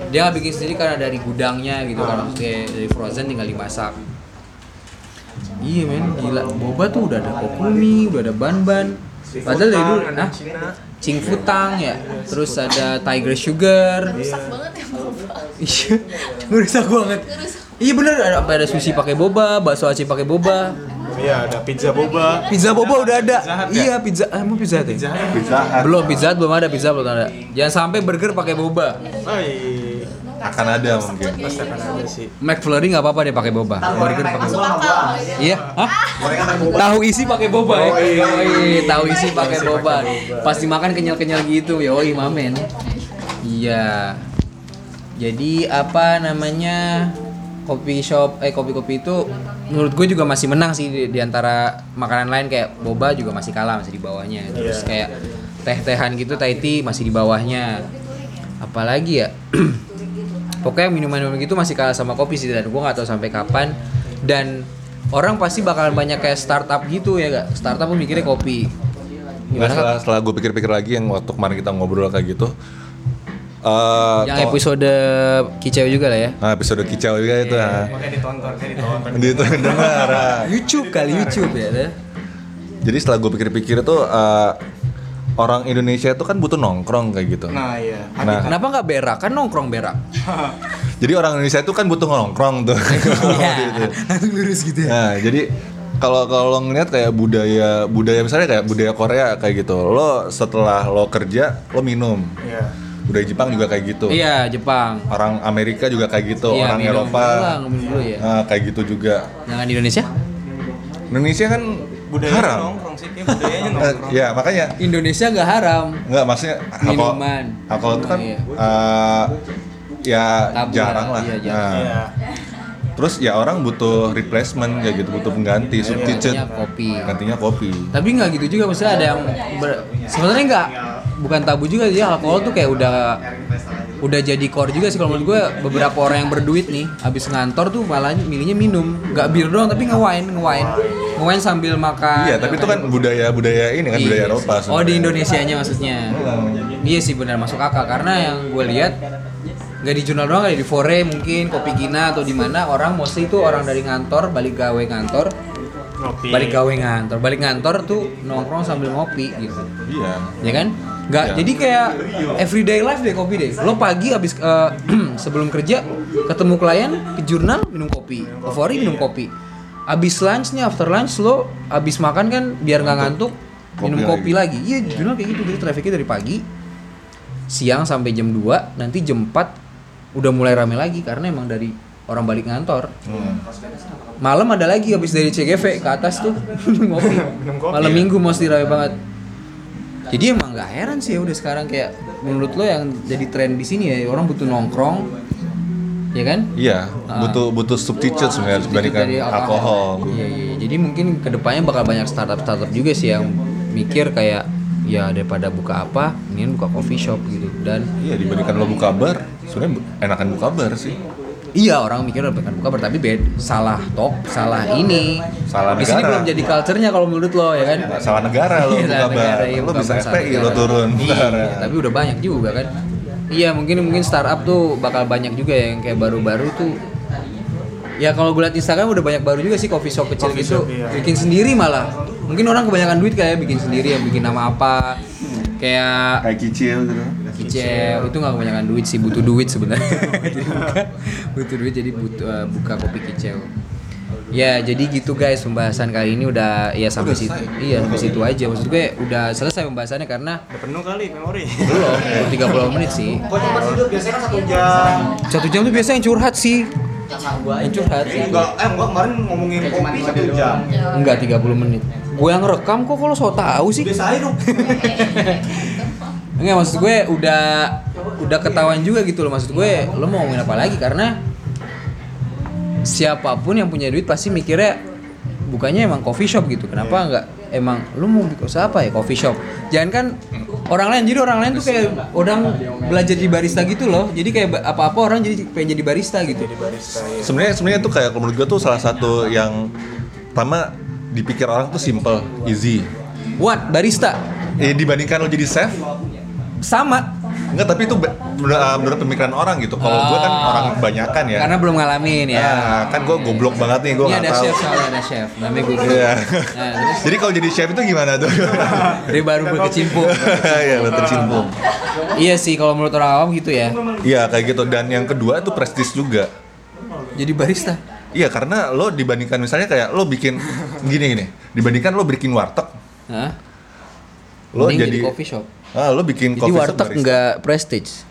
Speaker 1: dia nggak bikin sendiri karena dari gudangnya gitu kan maksudnya dari frozen tinggal dimasak. Iya men, gila. Boba tuh udah ada kokumi, udah ada ban-ban. Padahal dari dulu,
Speaker 3: ada
Speaker 1: ah,
Speaker 3: Cina.
Speaker 1: Cing Futang ya, terus ada Tiger Sugar.
Speaker 2: Rusak banget ya boba.
Speaker 1: Iya, ngerusak banget. Iya bener, ada apa ada sushi pakai boba, bakso aci pakai boba.
Speaker 3: Iya, ada pizza boba.
Speaker 1: Pizza boba udah ada.
Speaker 3: Pizza Hut ya?
Speaker 1: Iya, pizza. Ah, emang pizza Hut ya?
Speaker 4: Pizza Hut.
Speaker 1: Belum, pizza Hut belum ada, pizza belum ada. Jangan sampai burger pakai boba.
Speaker 3: Oh iya.
Speaker 4: Akan ada mungkin.
Speaker 3: Pasti akan ada sih.
Speaker 1: McFlurry nggak apa-apa deh pakai boba. Burger pakai
Speaker 2: Masuk
Speaker 1: boba. Iya, hah? Tahu isi pakai boba ya. Yoi, tahu isi pakai boba. Pasti makan kenyal-kenyal gitu. Yoi, mamen. Iya. Jadi apa namanya? Kopi shop eh kopi-kopi itu menurut gue juga masih menang sih di, di antara makanan lain kayak boba juga masih kalah masih di bawahnya. Terus kayak teh-tehan gitu Thai tea masih di bawahnya. Apalagi ya? Pokoknya minuman-minuman gitu masih kalah sama kopi sih dan gue nggak tahu sampai kapan dan orang pasti bakalan banyak kayak startup gitu ya gak? Startup pun mikirnya kopi.
Speaker 4: Nah,
Speaker 1: Gimana
Speaker 4: setelah,
Speaker 1: Kak?
Speaker 4: setelah gue pikir-pikir lagi yang waktu kemarin kita ngobrol kayak gitu. Eh
Speaker 1: Yang episode kicau juga lah ya.
Speaker 4: Nah, episode kicau juga itu. ah.
Speaker 3: Makanya ditonton, kayak ditonton.
Speaker 4: Itu dengar. ah.
Speaker 1: YouTube kali YouTube ya. deh.
Speaker 4: Jadi setelah gue pikir-pikir itu eh, orang Indonesia itu kan butuh nongkrong kayak gitu.
Speaker 3: Nah, iya.
Speaker 4: Nah,
Speaker 1: Kenapa nggak berak? Kan nongkrong berak.
Speaker 4: jadi orang Indonesia itu kan butuh nongkrong tuh. Gitu.
Speaker 1: Langsung lurus gitu ya.
Speaker 4: Nah, jadi kalau kalau lo ngeliat kayak budaya budaya misalnya kayak budaya Korea kayak gitu, lo setelah lo kerja lo minum.
Speaker 3: Iya.
Speaker 4: Budaya Jepang juga kayak gitu.
Speaker 1: Iya, Jepang.
Speaker 4: Orang Amerika juga kayak gitu,
Speaker 1: Iya,
Speaker 4: orang
Speaker 1: minum
Speaker 4: Eropa.
Speaker 1: dulu ya.
Speaker 4: Nah, kayak gitu juga.
Speaker 1: Jangan di Indonesia?
Speaker 4: Indonesia kan
Speaker 3: Budaya
Speaker 4: haram.
Speaker 3: nongkrong sih, budayanya
Speaker 4: Eh,
Speaker 3: nongkrong.
Speaker 4: ya makanya
Speaker 1: Indonesia nggak haram.
Speaker 4: nggak maksudnya
Speaker 1: Minuman.
Speaker 4: alkohol itu kan
Speaker 1: Iya.
Speaker 4: eh, ya
Speaker 1: Tabu
Speaker 4: jarang
Speaker 1: lah,
Speaker 4: lah.
Speaker 1: iya, jarang.
Speaker 4: Nah,
Speaker 3: Iya.
Speaker 4: Terus ya orang butuh replacement kayak gitu, butuh pengganti, substitute.
Speaker 1: Gantinya kopi.
Speaker 4: Gantinya kopi.
Speaker 1: Tapi nggak gitu juga, maksudnya ada yang ber- sebenarnya nggak bukan tabu juga dia alkohol tuh kayak udah udah jadi core juga sih kalau menurut gue beberapa orang yang berduit nih habis ngantor tuh malah milihnya minum nggak bir doang tapi nge-wine nge-wine nge-wine sambil makan
Speaker 4: Iya, tapi itu kan budaya budaya ini kan budaya
Speaker 1: Iya.
Speaker 4: Eropa.
Speaker 1: oh di
Speaker 4: sebenarnya.
Speaker 1: Indonesianya maksudnya iya sih benar masuk akal karena yang gue lihat nggak di jurnal doang kayak di Fore mungkin Kopi Gina atau di mana. Orang mostly itu orang dari ngantor balik gawe ngantor.
Speaker 3: Ngopi.
Speaker 1: balik gawe ngantor. Balik ngantor tuh nongkrong sambil ngopi gitu.
Speaker 4: Iya.
Speaker 1: ya kan? Nggak
Speaker 4: Iya.
Speaker 1: jadi kayak everyday life deh kopi deh. Lo pagi habis eh, sebelum kerja ketemu klien ke jurnal minum kopi. Ke Fori minum kopi. Abis lunch nih after lunch lo abis makan kan biar nggak ngantuk. minum
Speaker 4: Kopi
Speaker 1: kopi lagi. Iya jurnal kayak gitu. Jadi trafficnya dari pagi siang sampai jam 2 nanti jam 4 udah mulai rame lagi karena emang dari orang balik ngantor. Malam ada lagi habis dari CGV ke atas tuh. Ngopi malam minggu mesti rame banget. Jadi emang nggak heran sih ya udah sekarang kayak menurut lo yang jadi tren di sini ya orang butuh nongkrong ya kan?
Speaker 4: Iya, butuh butuh substitute sebenarnya dibandingkan alkohol.
Speaker 1: Iya, iya. Jadi mungkin ke depannya bakal banyak startup-startup juga sih yang mikir kayak ya daripada buka apa, mendingan buka coffee shop gitu. Dan
Speaker 4: Iya, dibandingkan lo buka bar, sebenarnya enakan buka bar sih.
Speaker 1: iya orang mikir bukan buka bar tapi bed salah top, salah ini.
Speaker 4: Salah
Speaker 1: Di sini
Speaker 4: negara.
Speaker 1: belum jadi culture-nya kalau menurut lo ya kan.
Speaker 4: Salah negara lo
Speaker 1: Iya,
Speaker 4: buka
Speaker 1: salah
Speaker 4: bar.
Speaker 1: negara, iya,
Speaker 4: Lo bisa FPI lo
Speaker 1: negara.
Speaker 4: turun.
Speaker 1: Iya,
Speaker 4: ya.
Speaker 1: tapi udah banyak juga kan. Iya, mungkin mungkin startup tuh bakal banyak juga yang kayak baru-baru tuh. Ya kalau gue liat Instagram udah banyak baru juga sih coffee shop kecil gitu. Bikin sendiri malah. Mungkin orang kebanyakan duit kayak bikin sendiri yang bikin nama apa. Kayak
Speaker 4: Kayak kicil gitu.
Speaker 1: Kicel itu nggak kebanyakan duit sih butuh duit sebenarnya. Jadi buka, butuh duit jadi butuh eh, buka kopi kicel ya jadi gitu guys pembahasan kali ini udah ya sampai situ. iya sampai situ aja. Maksud gue udah selesai pembahasannya karena
Speaker 3: Udah penuh kali memori.
Speaker 1: belum baru 30 menit sih.
Speaker 6: Kok cepat sih biasanya kan satu jam.
Speaker 1: satu jam tuh biasanya yang curhat sih. Yang curhat
Speaker 6: Eh, enggak, eh enggak kemarin ngomongin kopi satu jam.
Speaker 1: enggak 30 menit. Gue yang rekam kok kalau so tahu sih.
Speaker 6: Biasa aja dong.
Speaker 1: Enggak maksud gue udah udah ketahuan juga gitu loh. Maksud gue lo mau ngomongin apa lagi? Karena siapa pun yang punya duit pasti mikirnya bukannya emang coffee shop gitu. Kenapa enggak? Emang lu mau bikin usaha apa ya coffee shop? Jangan kan orang lain jadi orang lain tuh kayak orang belajar di barista gitu loh. Jadi kayak ba- apa-apa orang jadi pengen jadi barista gitu.
Speaker 4: Sebenarnya sebenarnya tuh kayak kalau menurut gue tuh salah satu yang pertama dipikir orang tuh simple, easy.
Speaker 1: what? Barista?
Speaker 4: Eh, dibandingkan lo jadi chef,
Speaker 1: sama
Speaker 4: enggak tapi itu be- menurut, pemikiran orang gitu. Kalau gue kan
Speaker 1: Oh.
Speaker 4: orang kebanyakan ya.
Speaker 1: karena belum ngalamin ya
Speaker 4: Nah, kan gue goblok banget nih, gue
Speaker 1: ini
Speaker 4: nggak
Speaker 1: ada
Speaker 4: tahu.
Speaker 1: chef soalnya ada chef namanya gue
Speaker 4: Iya.
Speaker 1: nah, terus
Speaker 4: Jadi kalau jadi chef itu gimana tuh?
Speaker 1: dia baru berkecimpung
Speaker 4: Iya, betul cimpung.
Speaker 1: Iya sih kalau menurut orang awam gitu ya.
Speaker 4: Iya kayak gitu. Dan yang kedua itu prestis juga.
Speaker 1: Jadi barista.
Speaker 4: Iya karena lo dibandingkan misalnya kayak lo bikin gini gini, dibandingkan lo bikin warteg,
Speaker 1: Hah?
Speaker 4: lo
Speaker 1: Mending
Speaker 4: jadi,
Speaker 1: coffee shop.
Speaker 4: Ah, lo bikin
Speaker 1: Jadi warteg nggak prestige.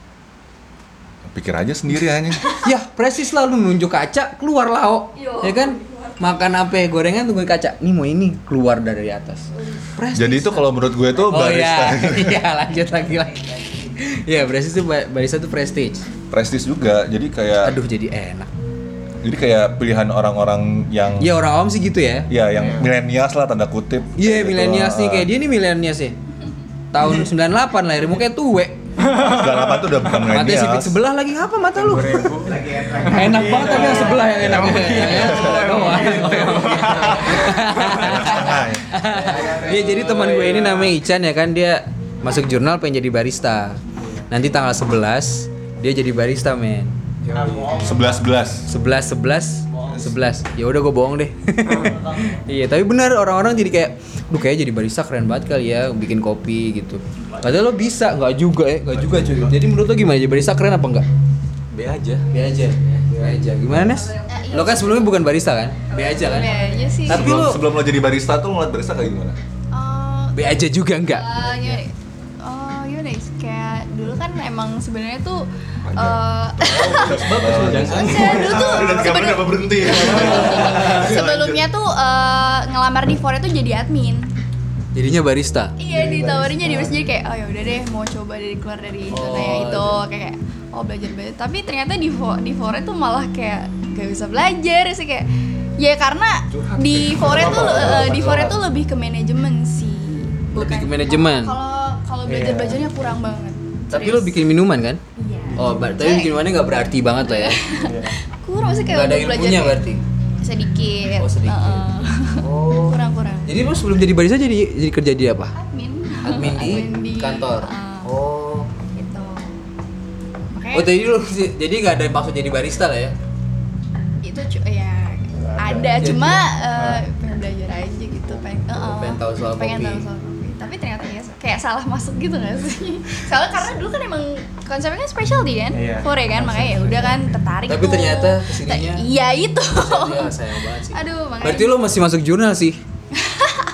Speaker 4: Pikir aja sendiri aja.
Speaker 1: Ya prestige lah lu nunjuk kaca keluar lao, ya kan? Makan apa gorengan tunggu kaca. Nih mau ini keluar dari atas. Prestige.
Speaker 4: Jadi itu kalau menurut gue tuh
Speaker 1: Oh
Speaker 4: barista
Speaker 1: iya, iya lanjut lagi lagi. Iya prestige itu ba- barista tuh prestige.
Speaker 4: prestis juga. Jadi kayak
Speaker 1: Aduh jadi enak.
Speaker 4: jadi kayak pilihan orang-orang yang
Speaker 1: Iya orang awam sih gitu ya.
Speaker 4: ya yang milenials lah tanda kutip.
Speaker 1: Iya
Speaker 4: Gitu.
Speaker 1: milenials nih kayak dia nih milenials ya. Tahun 98 lahir mukanya tuwe.
Speaker 4: 98 tuh udah bukan
Speaker 1: Matanya sipit
Speaker 4: milenials.
Speaker 1: sebelah lagi apa mata lu? enak banget tapi yang sebelah yang enak. Yang sebelah doang.
Speaker 4: Setengah ya.
Speaker 1: Iya jadi teman gue ini namanya Ican ya kan dia masuk jurnal pengen jadi barista. Nanti tanggal 11 dia jadi barista men.
Speaker 4: 11 11.
Speaker 1: 11 11 11 ya udah gue bohong deh. Iya tapi benar orang-orang jadi kayak Duh kayak jadi barista keren banget kali ya bikin kopi gitu. Padahal lo bisa nggak juga ya nggak juga cuy. Jadi menurut lo gimana? Jadi barista keren apa enggak
Speaker 5: B aja.
Speaker 1: B aja. B aja. Gimana Nes? Lo kan sebelumnya bukan barista kan? B aja kan?
Speaker 2: Sih.
Speaker 1: Tapi
Speaker 4: Sebelum,
Speaker 1: lo-
Speaker 4: sebelum lo jadi barista tuh ngeliat barista kayak gimana?
Speaker 2: Oh,
Speaker 1: B aja juga enggak
Speaker 2: eh, gimana? Oh, gimana ya? Kayak dulu kan emang sebenarnya tuh eh Saya dulu tuh sebelum-
Speaker 4: apa berhenti?
Speaker 2: sebelumnya tuh eh, ngelamar di Fore tuh jadi admin.
Speaker 1: jadinya barista?
Speaker 2: Iya ditawarinnya di jadi kayak oh ya udah deh mau coba dari keluar dari zona yang itu kayak oh belajar belajar. Tapi ternyata di Fo- di Fore tuh malah kayak gak bisa belajar. Sih kayak ya karena di Fore tuh eh, di Fore tuh lebih ke manajemen sih.
Speaker 1: Lebih ke
Speaker 2: Bukan-
Speaker 1: manajemen?
Speaker 2: kalau belajar belajarnya kurang banget.
Speaker 1: Tapi lo bikin minuman kan?
Speaker 2: Iya.
Speaker 1: Oh tapi bikin minumannya nggak berarti banget lah ya?
Speaker 2: Kurang sih kayak
Speaker 1: nggak ada ilmunya berarti?
Speaker 2: sedikit.
Speaker 1: Oh, sedikit.
Speaker 2: Heeh.
Speaker 1: oh.
Speaker 2: Kurang kurang.
Speaker 1: Jadi lo sebelum jadi barista jadi jadi kerja di apa?
Speaker 2: Admin.
Speaker 1: Admin di, kantor?
Speaker 2: heeh,
Speaker 1: oh.
Speaker 2: gitu. Makanya
Speaker 1: Oh jadi lu jadi nggak ada maksud jadi barista lah ya?
Speaker 2: itu ya ada.
Speaker 1: Jadi-
Speaker 2: cuma eh, pengen belajar aja gitu pengen eh,
Speaker 1: pengen tahu soal
Speaker 2: pengen
Speaker 1: kopi.
Speaker 2: tahu soal kopi tapi ternyata ya kayak salah masuk gitu gak sih soalnya karena dulu kan emang konsepnya kan specialty kan
Speaker 3: Iya.
Speaker 2: Fore kan makanya ya udah kan tertarik
Speaker 1: Tapi
Speaker 2: tuh.
Speaker 1: ternyata kesininya-
Speaker 2: iya itu
Speaker 1: Iya, sayang banget sih.
Speaker 2: aduh makanya
Speaker 1: Berarti lo masih masuk jurnal sih?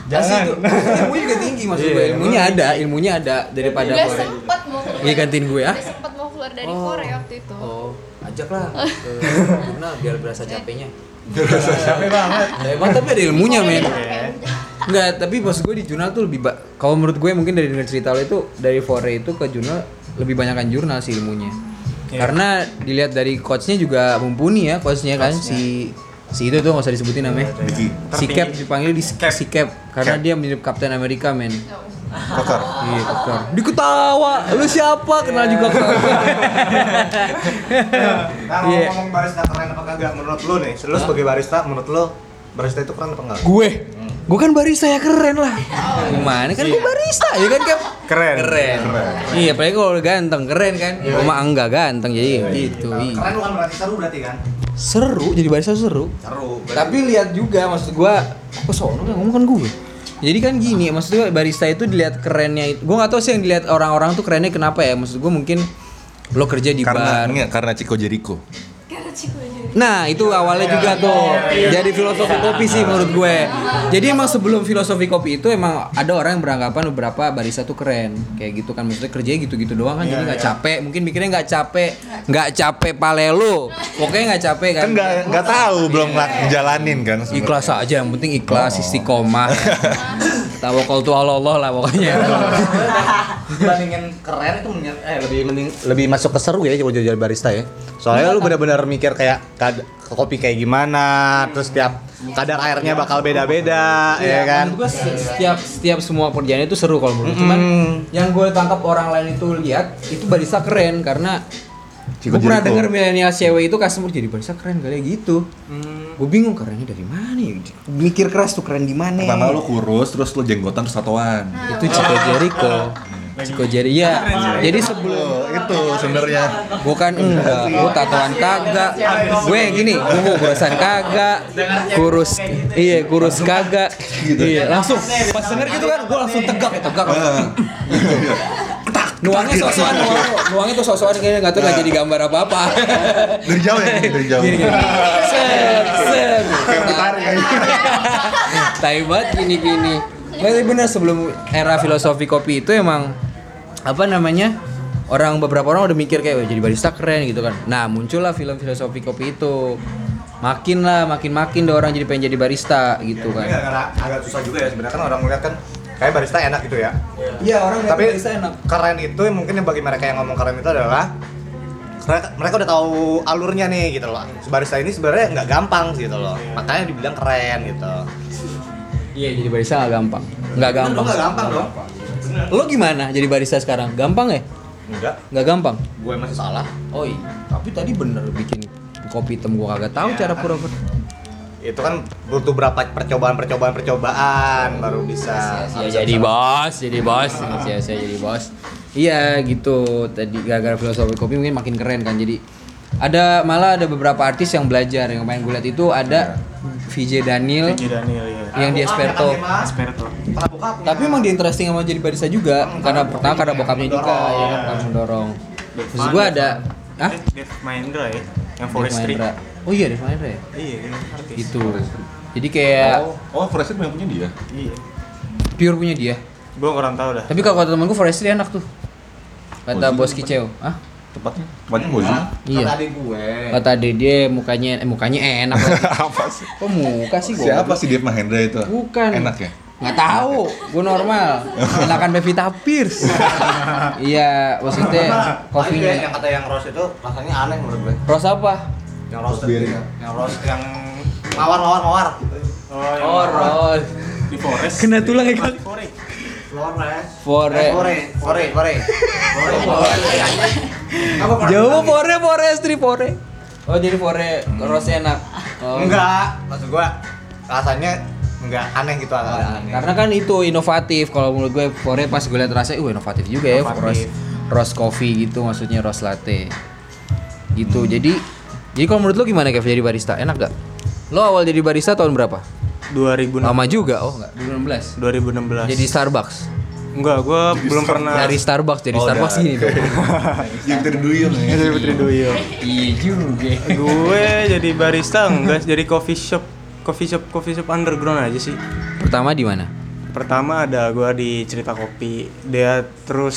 Speaker 3: Jangan.
Speaker 1: ilmunya juga tinggi maksud
Speaker 3: Iya,
Speaker 1: gue. Ilmunya ada, ilmunya ada daripada
Speaker 2: udah
Speaker 1: Fore.
Speaker 2: sempet mau keluar
Speaker 1: Iya, gantiin gue, ah?
Speaker 2: udah sempet mau keluar dari
Speaker 1: Oh.
Speaker 2: Fore waktu itu
Speaker 1: Oh, ajaklah ke jurnal biar berasa capeknya.
Speaker 3: Capek banget.
Speaker 1: Ya, emang tapi ada ilmunya men.
Speaker 2: Iya.
Speaker 1: Enggak, tapi pas gue di jurnal tuh lebih ba- kalau menurut gue mungkin dari denger cerita lo itu dari Fore itu ke jurnal lebih banyakkan jurnal sih ilmunya. Karena dilihat dari coachnya juga mumpuni ya coachnya kan si si itu tuh nggak usah disebutin namanya.
Speaker 4: Diki.
Speaker 1: Si Cap dipanggil di si Cap karena dia mirip Kapten Amerika men.
Speaker 4: Kokar.
Speaker 1: Iya, Kokar. Diketawa. Lu siapa? Kenal juga kagak.
Speaker 6: Nah,
Speaker 1: Iya.
Speaker 6: ngomong barista keren apa kagak menurut lo nih? Lu sebagai barista, menurut lo barista itu keren apa enggak?
Speaker 1: gue gue kan barista ya keren lah gimana kan gue barista ya kan Cap?
Speaker 3: Keren.
Speaker 1: keren iya apalagi kalau udah ganteng keren kan gue mah enggak ganteng jadi gitu iya.
Speaker 6: Keren bukan berarti seru berarti kan?
Speaker 1: seru jadi barista seru
Speaker 6: Seru.
Speaker 1: tapi lihat juga maksud gua kok sono yang ngomong kan gue jadi kan gini maksud gua barista itu dilihat kerennya itu gue nggak tahu sih yang dilihat orang-orang tuh kerennya kenapa ya maksud gue mungkin lo kerja di
Speaker 4: Karena
Speaker 1: bar
Speaker 4: enggak, karena Chico Jericho.
Speaker 2: karena Ciko
Speaker 1: Nah itu awalnya juga tuh. Jadi filosofi kopi sih menurut gue. Jadi emang sebelum filosofi kopi itu Emang ada orang yang beranggapan beberapa barista tuh keren. Kayak gitu kan Maksudnya kerjanya gitu-gitu doang kan. Jadi nggak capek Mungkin mikirnya nggak capek nggak capek pale lu Pokoknya nggak capek kan.
Speaker 4: Kan nggak nggak tahu belum ngejalanin kan. sebenarnya.
Speaker 1: Ikhlas aja yang penting ikhlas istiqomah. Tawakal tuh Allah Allah lah pokoknya.
Speaker 6: Dibandingin keren itu eh lebih mending lebih masuk ke seru ya kalau jadi barista ya. Soalnya lu benar-benar mikir kayak kad- kopi kayak gimana, terus tiap kadar airnya bakal beda-beda, ya kan?
Speaker 1: Menurut gue setiap setiap semua pekerjaan itu seru kalau menurut gue. Cuman
Speaker 6: Mm.
Speaker 1: yang gue tangkap orang lain itu lihat itu barista keren karena gue pernah denger milenial cewek itu customer jadi barista keren kali gitu.
Speaker 6: Mm.
Speaker 1: Gue bingung kerennya dari mana ya? Mikir keras tuh keren di mana?
Speaker 4: Pertama lu kurus, terus lu jenggotan terus tatoan.
Speaker 1: Itu Chico Jericho. Chico Jericho. Ya, jadi sebelum
Speaker 4: Oh, itu sebenarnya.
Speaker 1: Bukan enggak, gue tatoan kagak. Gue gini, gue mau kurusan kagak. Kurus, iya kurus kagak. Iya, langsung. Pas denger gitu kan, gue langsung tegak ya, tegak. Nuangnya sosokan, nuang, nuangnya tuh sosokan kayaknya nggak tahu nggak jadi gambar apa-apa.
Speaker 4: Dari jauh ya, dari jauh.
Speaker 1: Gini, gini. Set, set
Speaker 4: ya.
Speaker 1: Tai banget gini-gini. Tapi bener sebelum era filosofi kopi itu emang Apa namanya Orang beberapa orang udah mikir kayak "Wah, jadi barista keren gitu kan Nah muncullah film filosofi kopi itu Makin lah, makin-makin deh orang jadi pengen jadi barista gitu
Speaker 6: Ini
Speaker 1: kan
Speaker 6: agak, agak susah juga ya sebenarnya kan orang melihat kan kayak barista enak gitu ya.
Speaker 1: Iya orang
Speaker 6: Tapi
Speaker 1: barista enak
Speaker 6: keren itu mungkin yang bagi mereka yang ngomong keren itu adalah mereka, mereka udah tahu alurnya nih gitu loh. Barista ini sebenarnya nggak gampang sih gitu loh. Makanya dibilang keren gitu.
Speaker 1: Iya jadi barista gak gampang Gak gampang
Speaker 6: nggak gampang dong.
Speaker 1: Lo gimana jadi barista sekarang? Gampang ya?
Speaker 6: Enggak,
Speaker 1: Gak gampang?
Speaker 6: gue masih salah.
Speaker 1: Oh iya, tapi tadi bener bikin kopi hitam gua kagak tahu cara pura-pura.
Speaker 6: Itu kan butuh berapa percobaan percobaan percobaan baru bisa.
Speaker 1: Ya jadi bos, jadi bos, saya saya jadi bos. Iya gitu. Tadi gara-gara filosofi kopi mungkin makin keren kan. Jadi ada malah ada beberapa artis yang belajar yang main gue lihat itu ada VJ Daniel
Speaker 3: Vicky Daniel ya.
Speaker 1: yang di Esperto.
Speaker 3: Esperto.
Speaker 6: Pernah buka
Speaker 1: Tapi emang dia interesting sama jadi barista juga karena pertama karena bokapnya juga ya kan karena mendorong. Terus gua ada ah
Speaker 3: Eh, Dev Mahendra ya, yang forestry.
Speaker 1: Oh iya Dev Mahendra ya.
Speaker 3: Iya.
Speaker 1: Itu. Jadi kayak
Speaker 4: Oh, oh Forest yang punya dia.
Speaker 3: Iya.
Speaker 1: pure punya dia.
Speaker 3: Gua kurang tahu dah.
Speaker 1: Tapi kalau kata temanku forestry enak tuh. Kata
Speaker 4: Bozi
Speaker 1: bos
Speaker 4: tempat.
Speaker 1: kicau. Ah?
Speaker 4: Tepatnya, tepatnya Bozi.
Speaker 1: Iya.
Speaker 6: adik gue.
Speaker 1: Kata dia dia mukanya eh, mukanya enak.
Speaker 4: Apa sih?
Speaker 1: Kok muka sih gua?
Speaker 4: Siapa sih Dev Mahendra itu?
Speaker 1: Bukan.
Speaker 4: Enak ya?
Speaker 1: Nggak tahu, gue normal. Enakan Pevita Pierce. iya, maksudnya
Speaker 6: Kopinya yang kata yang rose itu rasanya aneh menurut gue.
Speaker 1: Rose apa?
Speaker 6: Yang rose
Speaker 4: Rose
Speaker 6: itu, yang rose yang mawar mawar mawar.
Speaker 1: Oh, rose.
Speaker 3: Di forest.
Speaker 1: Kena tulang ya kali.
Speaker 6: Flores.
Speaker 1: Fore.
Speaker 6: Fore, fore, fore. Apa
Speaker 1: Jauh fore forestry fore. Oh, jadi fore rose enak. Oh.
Speaker 6: Enggak, maksud gua rasanya enggak aneh gitu agak aneh.
Speaker 1: Karena kan itu inovatif kalau menurut gue Fore pas gue liat rasanya, uh inovatif juga ya
Speaker 3: Inovatif.
Speaker 1: rose rose coffee gitu maksudnya rose latte. Gitu. Jadi jadi kalau menurut lo gimana Kev jadi barista? Enak gak? Lo awal jadi barista tahun berapa?
Speaker 3: 2016.
Speaker 1: Lama juga. Oh enggak, 2016.
Speaker 3: 2016.
Speaker 1: Jadi Starbucks.
Speaker 3: Enggak, gue belum pernah.
Speaker 1: Dari Starbucks jadi
Speaker 4: Oh,
Speaker 1: Starbucks
Speaker 4: dari.
Speaker 1: gini dong.
Speaker 4: Yang terduyung ya.
Speaker 3: Dari Putri Duyung.
Speaker 1: Iya juga.
Speaker 3: gue jadi barista enggak jadi coffee shop coffee shop coffee shop underground aja sih
Speaker 1: Pertama di mana?
Speaker 3: pertama ada gue di cerita kopi dia terus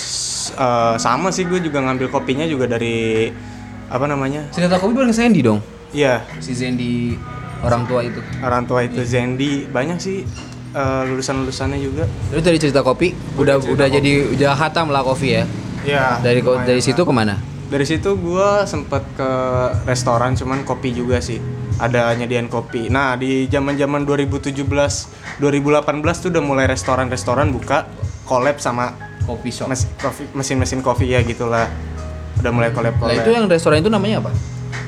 Speaker 3: eh, sama sih gue juga ngambil kopinya juga dari apa namanya
Speaker 1: Cerita kopi bareng Sandy dong.
Speaker 3: iya
Speaker 1: Si Sandy orang tua itu.
Speaker 3: orang tua itu Zendi banyak sih lulusan lulusannya juga
Speaker 1: Lu dari cerita kopi udah udah jadi udah hatam lah kopi ya.
Speaker 3: ya
Speaker 1: Dari ko- dari situ ke mana?
Speaker 3: dari situ gue sempet ke restoran cuman kopi juga sih ada nyediain kopi nah di zaman zaman 2017 2018 tuh udah mulai restoran-restoran buka collab sama
Speaker 1: Kopi shop.
Speaker 3: mes- kopi- mesin-mesin kopi ya gitulah udah mulai collab
Speaker 1: Nah
Speaker 3: collab
Speaker 1: itu yang restoran itu namanya apa?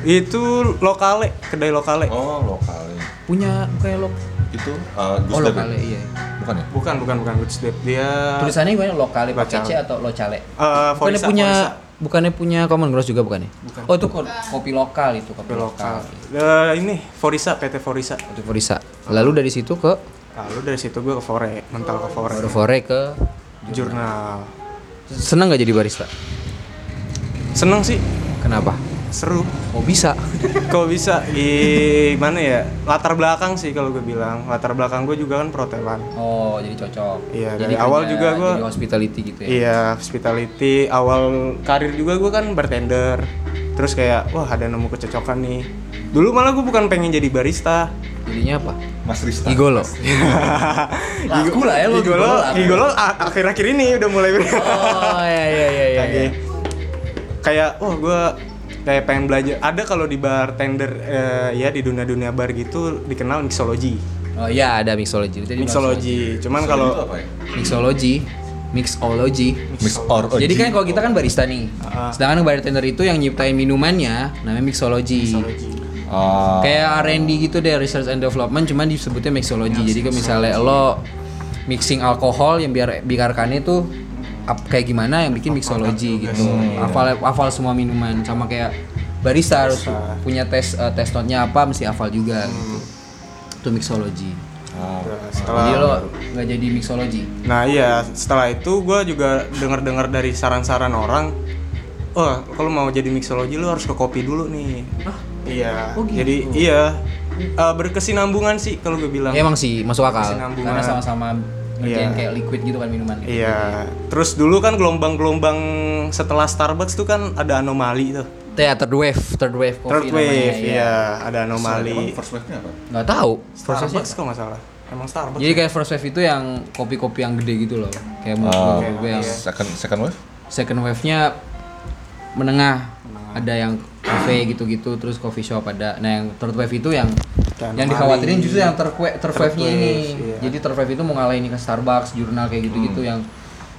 Speaker 3: Itu lokale kedai lokale
Speaker 4: Oh, lokal.
Speaker 1: Punya kayak lo.
Speaker 4: Itu uh, Gus
Speaker 1: Oh
Speaker 4: Dep
Speaker 1: lokale
Speaker 4: ya?
Speaker 1: iya.
Speaker 4: Bukan ya?
Speaker 3: bukan bukan bukan Good Step dia
Speaker 1: Tulisannya gimana? Lokale pakai C atau locale?
Speaker 3: eh,
Speaker 1: Bukannya
Speaker 3: Forisa,
Speaker 1: punya
Speaker 3: Forisa.
Speaker 1: bukannya punya Common Gross juga bukannya? Oh itu ko- kopi lokal itu kopi
Speaker 3: kopi
Speaker 1: lokal.
Speaker 3: lokal Eh, ini Forisa PT Forisa
Speaker 1: Itu Forisa. Lalu dari situ ke
Speaker 3: lalu dari situ gue ke Fore mental ke Fore
Speaker 1: baru Fore ke
Speaker 3: jurnal
Speaker 1: seneng nggak jadi barista?
Speaker 3: seneng sih
Speaker 1: Kenapa?
Speaker 3: Seru
Speaker 1: Oh bisa.
Speaker 3: Kok bisa gimana ya latar belakang sih kalau gue bilang latar belakang gue juga kan perhotelan
Speaker 1: Oh jadi cocok.
Speaker 3: Iya,
Speaker 1: Jadi
Speaker 3: dari awal juga gua-
Speaker 1: jadi hospitality gitu ya.
Speaker 3: iya hospitality awal karir juga gue kan bartender terus kayak wah ada nemu kecocokan nih dulu malah gue bukan pengen jadi barista
Speaker 1: Jadinya apa?
Speaker 4: Mas Rista.
Speaker 1: Gigolo.
Speaker 3: Laku lah ya lo Gigolo Gigolo a- akhir-akhir ini udah mulai
Speaker 1: Oh iya iya iya iya.
Speaker 3: kayak kayak wah gue kayak pengen belajar ada kalau di bartender eh, ya di dunia-dunia bar gitu dikenal mixology
Speaker 1: Oh iya ada mixology. Tadi
Speaker 3: mixology cuman kalau
Speaker 4: ya?
Speaker 1: mixology, mixology.
Speaker 4: Mix or OG.
Speaker 1: Jadi kan kalau kita kan barista nih.
Speaker 3: Ah.
Speaker 1: Sedangkan bartender itu yang nyiptain minumannya namanya mixology.
Speaker 4: Ah,
Speaker 1: Kayak R&D gitu deh research and development cuman disebutnya mixology. Jadi kan misalnya lo mixing alkohol yang biar biarkannya tuh ap- kayak gimana yang bikin mixology gitu. Hafal hafal semua minuman sama kayak barista harus punya tes eh, tes note-nya apa mesti hafal juga gitu. Itu mixology.
Speaker 4: ah.
Speaker 1: Jadi lo nggak jadi mixology.
Speaker 3: Nah iya, setelah itu gue juga dengar-dengar dari saran-saran orang, oh kalau mau jadi mixology lu harus ke kopi dulu nih. Iya.
Speaker 1: Oh, gitu.
Speaker 3: Jadi iya Eh, berkesinambungan sih kalau gue bilang.
Speaker 1: Emang sih masuk akal. Karena sama-sama
Speaker 3: Iya.
Speaker 1: kayak liquid gitu kan minuman. gitu.
Speaker 3: Iya. Terus dulu kan gelombang-gelombang setelah Starbucks tuh kan ada anomali tuh.
Speaker 1: Teh third wave, third wave
Speaker 3: Third
Speaker 1: coffee namanya,
Speaker 3: wave,
Speaker 1: iya.
Speaker 3: iya, ada
Speaker 4: Emang
Speaker 3: anomali.
Speaker 4: first wave-nya apa?
Speaker 1: Nggak tahu.
Speaker 3: Starbucks kok nggak salah. Emang Starbucks.
Speaker 1: Jadi kayak first wave itu yang kopi-kopi yang gede gitu loh. Kayak
Speaker 4: Ah,
Speaker 1: kopi-kopi yang
Speaker 4: second second wave?
Speaker 1: second wave-nya menengah. Ada yang cafe gitu-gitu, terus coffee shop ada. Nah, yang third wave itu yang
Speaker 3: Kayak
Speaker 1: yang
Speaker 3: anomali.
Speaker 1: dikhawatirin justru yang Third wave-nya ini.
Speaker 3: iya.
Speaker 1: Jadi wave itu mau ngalahin ke Starbucks, jurnal kayak gitu-gitu yang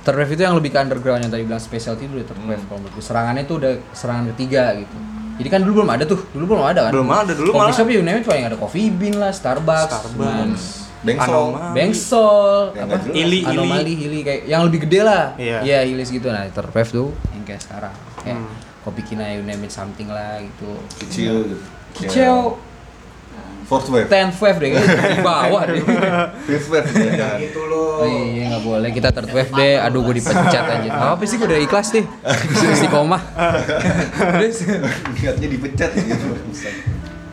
Speaker 1: third wave itu yang lebih ke underground yang tadi bilang specialty itu udah third wave kalau menurutku. Serangannya tuh udah serangan ketiga gitu. Jadi kan dulu belum ada tuh, dulu belum ada kan?
Speaker 3: Belum ada, dulu
Speaker 1: Coffee
Speaker 3: malah-
Speaker 1: shop ya you name it, yang ada coffee bean lah, Starbucks,
Speaker 3: Starbucks.
Speaker 4: Bengsol.
Speaker 3: Anomali.
Speaker 1: Bengsol,
Speaker 4: Yang
Speaker 1: apa?
Speaker 4: nggak jelas.
Speaker 3: Ili, ili.
Speaker 1: Anomali, kayak yang lebih gede lah.
Speaker 3: Iya.
Speaker 1: Iya, Hilis gitu. Nah, terpef tuh yang kayak sekarang. Kayak
Speaker 3: Hmm.
Speaker 1: kopi kina you name it something lah gitu.
Speaker 4: Kecil gitu.
Speaker 1: Kicau
Speaker 4: Fourth wave.
Speaker 1: ten wave deh di bawah deh.
Speaker 4: Fifth wave. ya.
Speaker 1: Oh iya nggak boleh kita third wave deh. Aduh gue dipecat aja. Apa sih gue udah ikhlas deh. Di koma. Terus
Speaker 4: Niatnya dipecat gitu.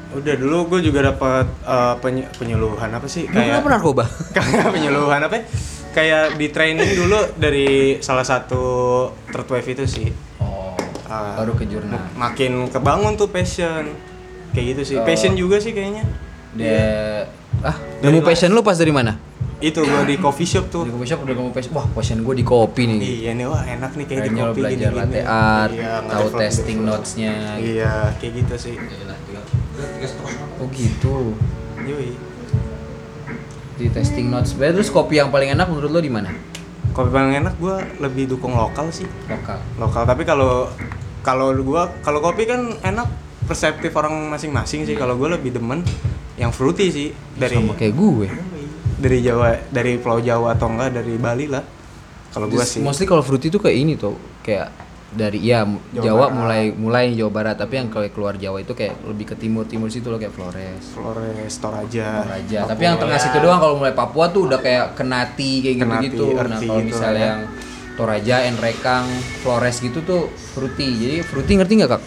Speaker 3: Udah dulu gue juga dapat eh, penye- penyuluhan apa sih kayak
Speaker 1: narkoba?
Speaker 3: kayak penyuluhan apa? ya? Kayak di training dulu dari salah satu third wave itu sih.
Speaker 1: Oh,
Speaker 3: Ah.
Speaker 1: baru ke jurnal.
Speaker 3: Makin kebangun tuh passion. Kayak gitu sih.
Speaker 1: Oh.
Speaker 3: Passion juga sih kayaknya.
Speaker 1: Dia ah,
Speaker 3: Dari
Speaker 1: nemu passion lu pas dari mana?
Speaker 3: Itu gue di coffee shop tuh.
Speaker 1: Di coffee shop udah nemu passion. Wah, passion gue di kopi nih.
Speaker 3: Iya nih wah enak nih kayak di
Speaker 1: Kayaknya lo
Speaker 3: kopi
Speaker 1: belajar
Speaker 3: gini-gini.
Speaker 1: latte art,
Speaker 3: Iya,
Speaker 1: tahu
Speaker 3: ngedevelop-
Speaker 1: testing notes-nya. gitu.
Speaker 3: Iya, kayak gitu sih.
Speaker 1: Oh gitu.
Speaker 3: Yoi.
Speaker 1: Di testing notes. Berarti terus kopi yang paling enak menurut lo di mana?
Speaker 3: Kopi paling enak gue lebih dukung lokal sih.
Speaker 1: Lokal.
Speaker 3: lokal tapi kalau kalau gua kalau kopi kan enak perseptif orang masing-masing sih kalau gua lebih demen yang fruity sih dari
Speaker 1: Sama kayak gue.
Speaker 3: dari Jawa dari Pulau Jawa atau enggak dari Bali lah. Kalau gua
Speaker 1: Just-
Speaker 3: sih.
Speaker 1: Mostly kalau fruity itu kayak ini tuh, kayak dari ya Jawa, mulai mulai Jawa Barat tapi yang kalau keluar Jawa itu kayak lebih ke timur timur situ loh kayak Flores.
Speaker 3: Flores Toraja.
Speaker 1: Raja tapi yang tengah situ doang kalau mulai Papua tuh udah kayak Kenati kayak gitu
Speaker 3: Kenati,
Speaker 1: gitu nah
Speaker 3: Erti
Speaker 1: kalau
Speaker 3: gitu
Speaker 1: misalnya
Speaker 3: ya.
Speaker 1: yang Toraja Enrekang Flores gitu tuh Fruity. Jadi Fruity ngerti nggak kak?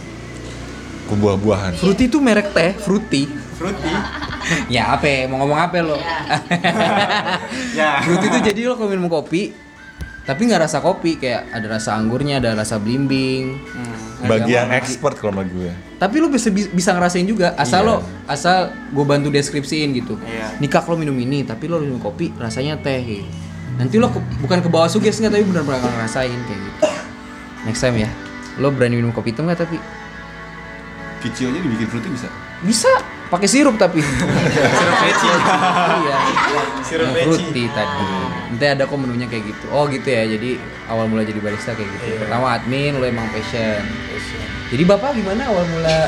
Speaker 4: Buah-buahan.
Speaker 1: Fruity itu merek teh Fruity
Speaker 3: Fruity.
Speaker 1: Ya apa mau ngomong apa lo.
Speaker 3: Ya.
Speaker 1: Fruity itu jadi lo kalau minum kopi tapi nggak rasa kopi kayak ada rasa anggurnya ada rasa blimbing
Speaker 4: Bagian
Speaker 1: Ada-
Speaker 4: expert kalau menurut gue.
Speaker 1: tapi lu bisa bisa ngerasain juga asal
Speaker 4: Iya.
Speaker 1: lo asal gue bantu deskripsiin gitu.
Speaker 3: Iya.
Speaker 1: nikah lo minum ini tapi lo minum kopi rasanya teh gitu nanti lo ke- bukan ke bawah suges nggak tapi benar-benar ngerasain kayak gitu. Next time ya lo berani minum kopi hitam nggak tapi?
Speaker 4: Kicil aja dibikin fruity bisa.
Speaker 1: bisa pakai sirup tapi.
Speaker 3: Sirup leci
Speaker 1: iya.
Speaker 3: Sirup
Speaker 1: fruity tadi. Nanti ada kok menunya kayak gitu. Oh gitu ya. Jadi awal mula jadi barista kayak gitu. Pertama admin lo emang passion. Jadi bapak gimana awal mula?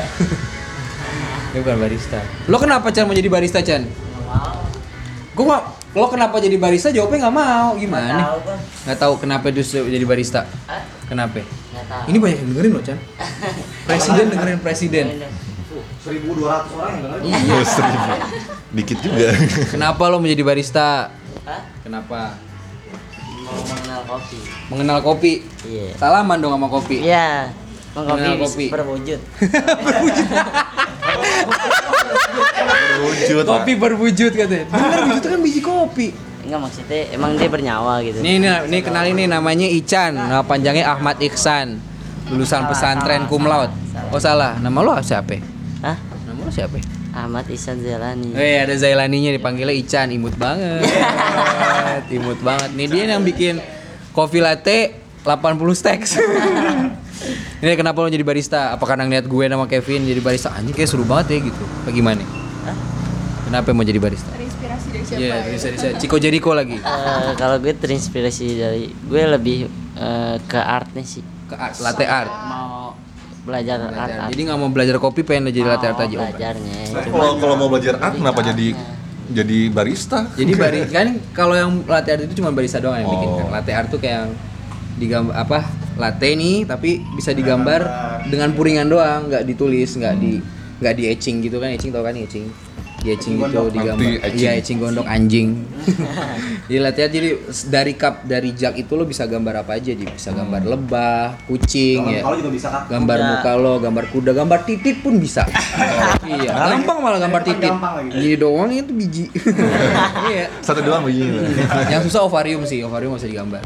Speaker 1: Dia bukan barista. Lo kenapa Chan mau jadi barista Chan? Gue mau. lo kenapa jadi barista? Jawabnya nggak mau. Gimana?
Speaker 8: Tahu kan?
Speaker 1: nggak tahu kenapa itu jadi barista? Kenapa?
Speaker 8: Nggak tahu.
Speaker 1: ini banyak yang dengerin loh Chan. Presiden dengerin presiden
Speaker 6: 1200 orang yang dengerin.
Speaker 1: iya
Speaker 4: seribu. Dikit juga.
Speaker 1: kenapa lo menjadi barista
Speaker 8: Hah?
Speaker 1: kenapa
Speaker 8: Mau mengenal kopi.
Speaker 1: mengenal kopi
Speaker 8: Iya.
Speaker 1: salaman dong sama kopi
Speaker 8: Iya.
Speaker 1: Mengenal kopi.
Speaker 8: berwujud.
Speaker 4: Wujud.
Speaker 1: kopi berwujud katanya bener wujud itu kan biji kopi
Speaker 8: Enggak maksudnya emang dia bernyawa gitu.
Speaker 1: nih nih, nih kenalin nih namanya Ican nama panjangnya Ahmad Iksan lulusan
Speaker 8: Salah,
Speaker 1: pesantren
Speaker 8: salah,
Speaker 1: oh salah nama lo siapa
Speaker 8: Hah?
Speaker 1: nama lo siapa
Speaker 8: Ahmad Ihsan Zelani.
Speaker 1: Eh ada Zailaninya dipanggilnya Ican imut banget imut banget nih dia yang bikin kopi latte 80 stacks ini kenapa lo jadi barista apa karena ngeliat gue sama Kevin jadi barista anjing kayak seru banget ya gitu bagaimana
Speaker 8: Hah?
Speaker 1: kenapa mau jadi barista
Speaker 2: terinspirasi dari siapa
Speaker 1: Iya,
Speaker 2: ya?
Speaker 1: bisa bisa. Ciko Jericho lagi.
Speaker 8: Eh, kalau gue terinspirasi dari gue lebih eh, ke artnya sih.
Speaker 1: Ke art, latte art.
Speaker 8: Mau belajar art. art.
Speaker 1: Jadi nggak mau belajar kopi, pengen jadi latte art aja. Oh.
Speaker 4: Nah, kalau kalau mau belajar art kenapa jadi jadi barista?
Speaker 1: Jadi bari kan kalau yang latte art itu cuma barista doang yang bikin kan.
Speaker 4: Oh.
Speaker 1: Latte art tuh kayak yang digambar apa? Latte nih tapi bisa digambar dengan puringan doang, nggak ditulis, nggak di nggak di etching gitu kan. Etching tau kan etching? Di etching gitu digambar.
Speaker 4: Ngerti, etching.
Speaker 1: Iya, etching gondok anjing. jadi latte art jadi dari cup dari jug itu lo bisa gambar apa aja, jadi bisa gambar lebah, kucing ya.
Speaker 6: Kalau juga bisa kak.
Speaker 1: gambar
Speaker 8: Kuda.
Speaker 1: muka lo, gambar kuda, gambar titit pun bisa. iya, gampang malah gambar titit.
Speaker 6: Lagi.
Speaker 1: Gini doang itu biji. iya.
Speaker 4: Satu doang begini.
Speaker 1: Yang susah ovarium sih, ovarium bisa digambar.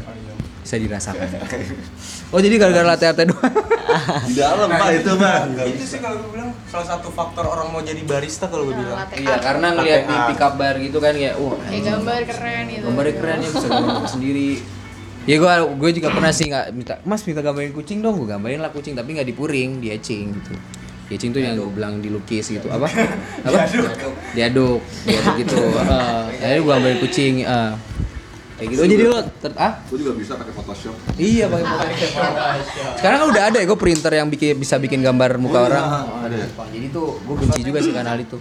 Speaker 1: Bisa dirasakan. Oh jadi gara-gara latte art doang.
Speaker 4: Di dalam pak itu pak.
Speaker 3: itu sih kalau gue bilang salah satu faktor orang mau jadi barista kalau gue bilang
Speaker 2: Latte
Speaker 1: iya, karena ngeliat di pick up bar gitu kan ya, wah
Speaker 2: kayak gambar keren gitu
Speaker 1: gambarnya keren ya bisa gambar sendiri. Ya gue gue juga pernah sih nggak minta, Mas minta gambarin kucing dong, gue gambarin lah kucing tapi nggak dipuring, di etching gitu. Di etching tuh yang gue bilang dilukis gitu, apa? Apa? Diaduk, diaduk gitu. Heeh. Akhirnya gue gambarin kucing. eh. Kayak gitu. Oh, jadi lo ter ah?
Speaker 4: Gue juga bisa pakai Photoshop.
Speaker 1: Iya pakai Photoshop. Sekarang kan udah ada ya gue printer yang bikin bisa bikin gambar muka orang.
Speaker 4: Ada.
Speaker 1: Jadi tuh gue benci juga sih kanal itu.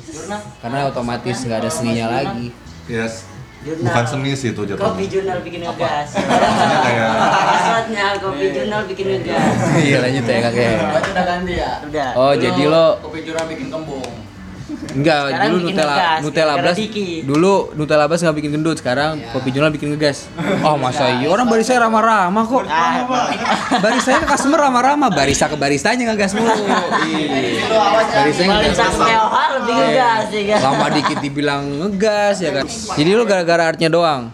Speaker 1: Karena otomatis nggak ada seninya lagi.
Speaker 4: Yes.
Speaker 8: Jurnal.
Speaker 4: Bukan seni sih itu
Speaker 8: Kopi
Speaker 4: jatuhnya.
Speaker 8: jurnal bikin ngegas.
Speaker 4: Maksudnya kayak
Speaker 8: Passwordnya kopi jurnal bikin ngegas.
Speaker 1: iya lanjut ya kakek.
Speaker 5: udah ganti ya.
Speaker 8: Udah.
Speaker 1: Oh jadi lo
Speaker 5: Kopi jurang bikin kembung.
Speaker 1: Enggak
Speaker 8: Sekarang
Speaker 1: dulu
Speaker 8: bikin
Speaker 1: Nutella
Speaker 8: ngegas,
Speaker 1: Nutella Blast dulu Nutella Blast nggak bikin gendut sekarang kopi jurnal bikin ngegas. Oh masa iya orang barista ramah-ramah kok. Baristanya ke customer ramah-ramah, barista ke baristanya ngegas mulu. Iya. Baristanya
Speaker 8: Balik
Speaker 1: ngegas.
Speaker 8: lebih ngegas ya
Speaker 1: lama dikit dibilang ngegas ya kan jadi lu gara-gara artnya doang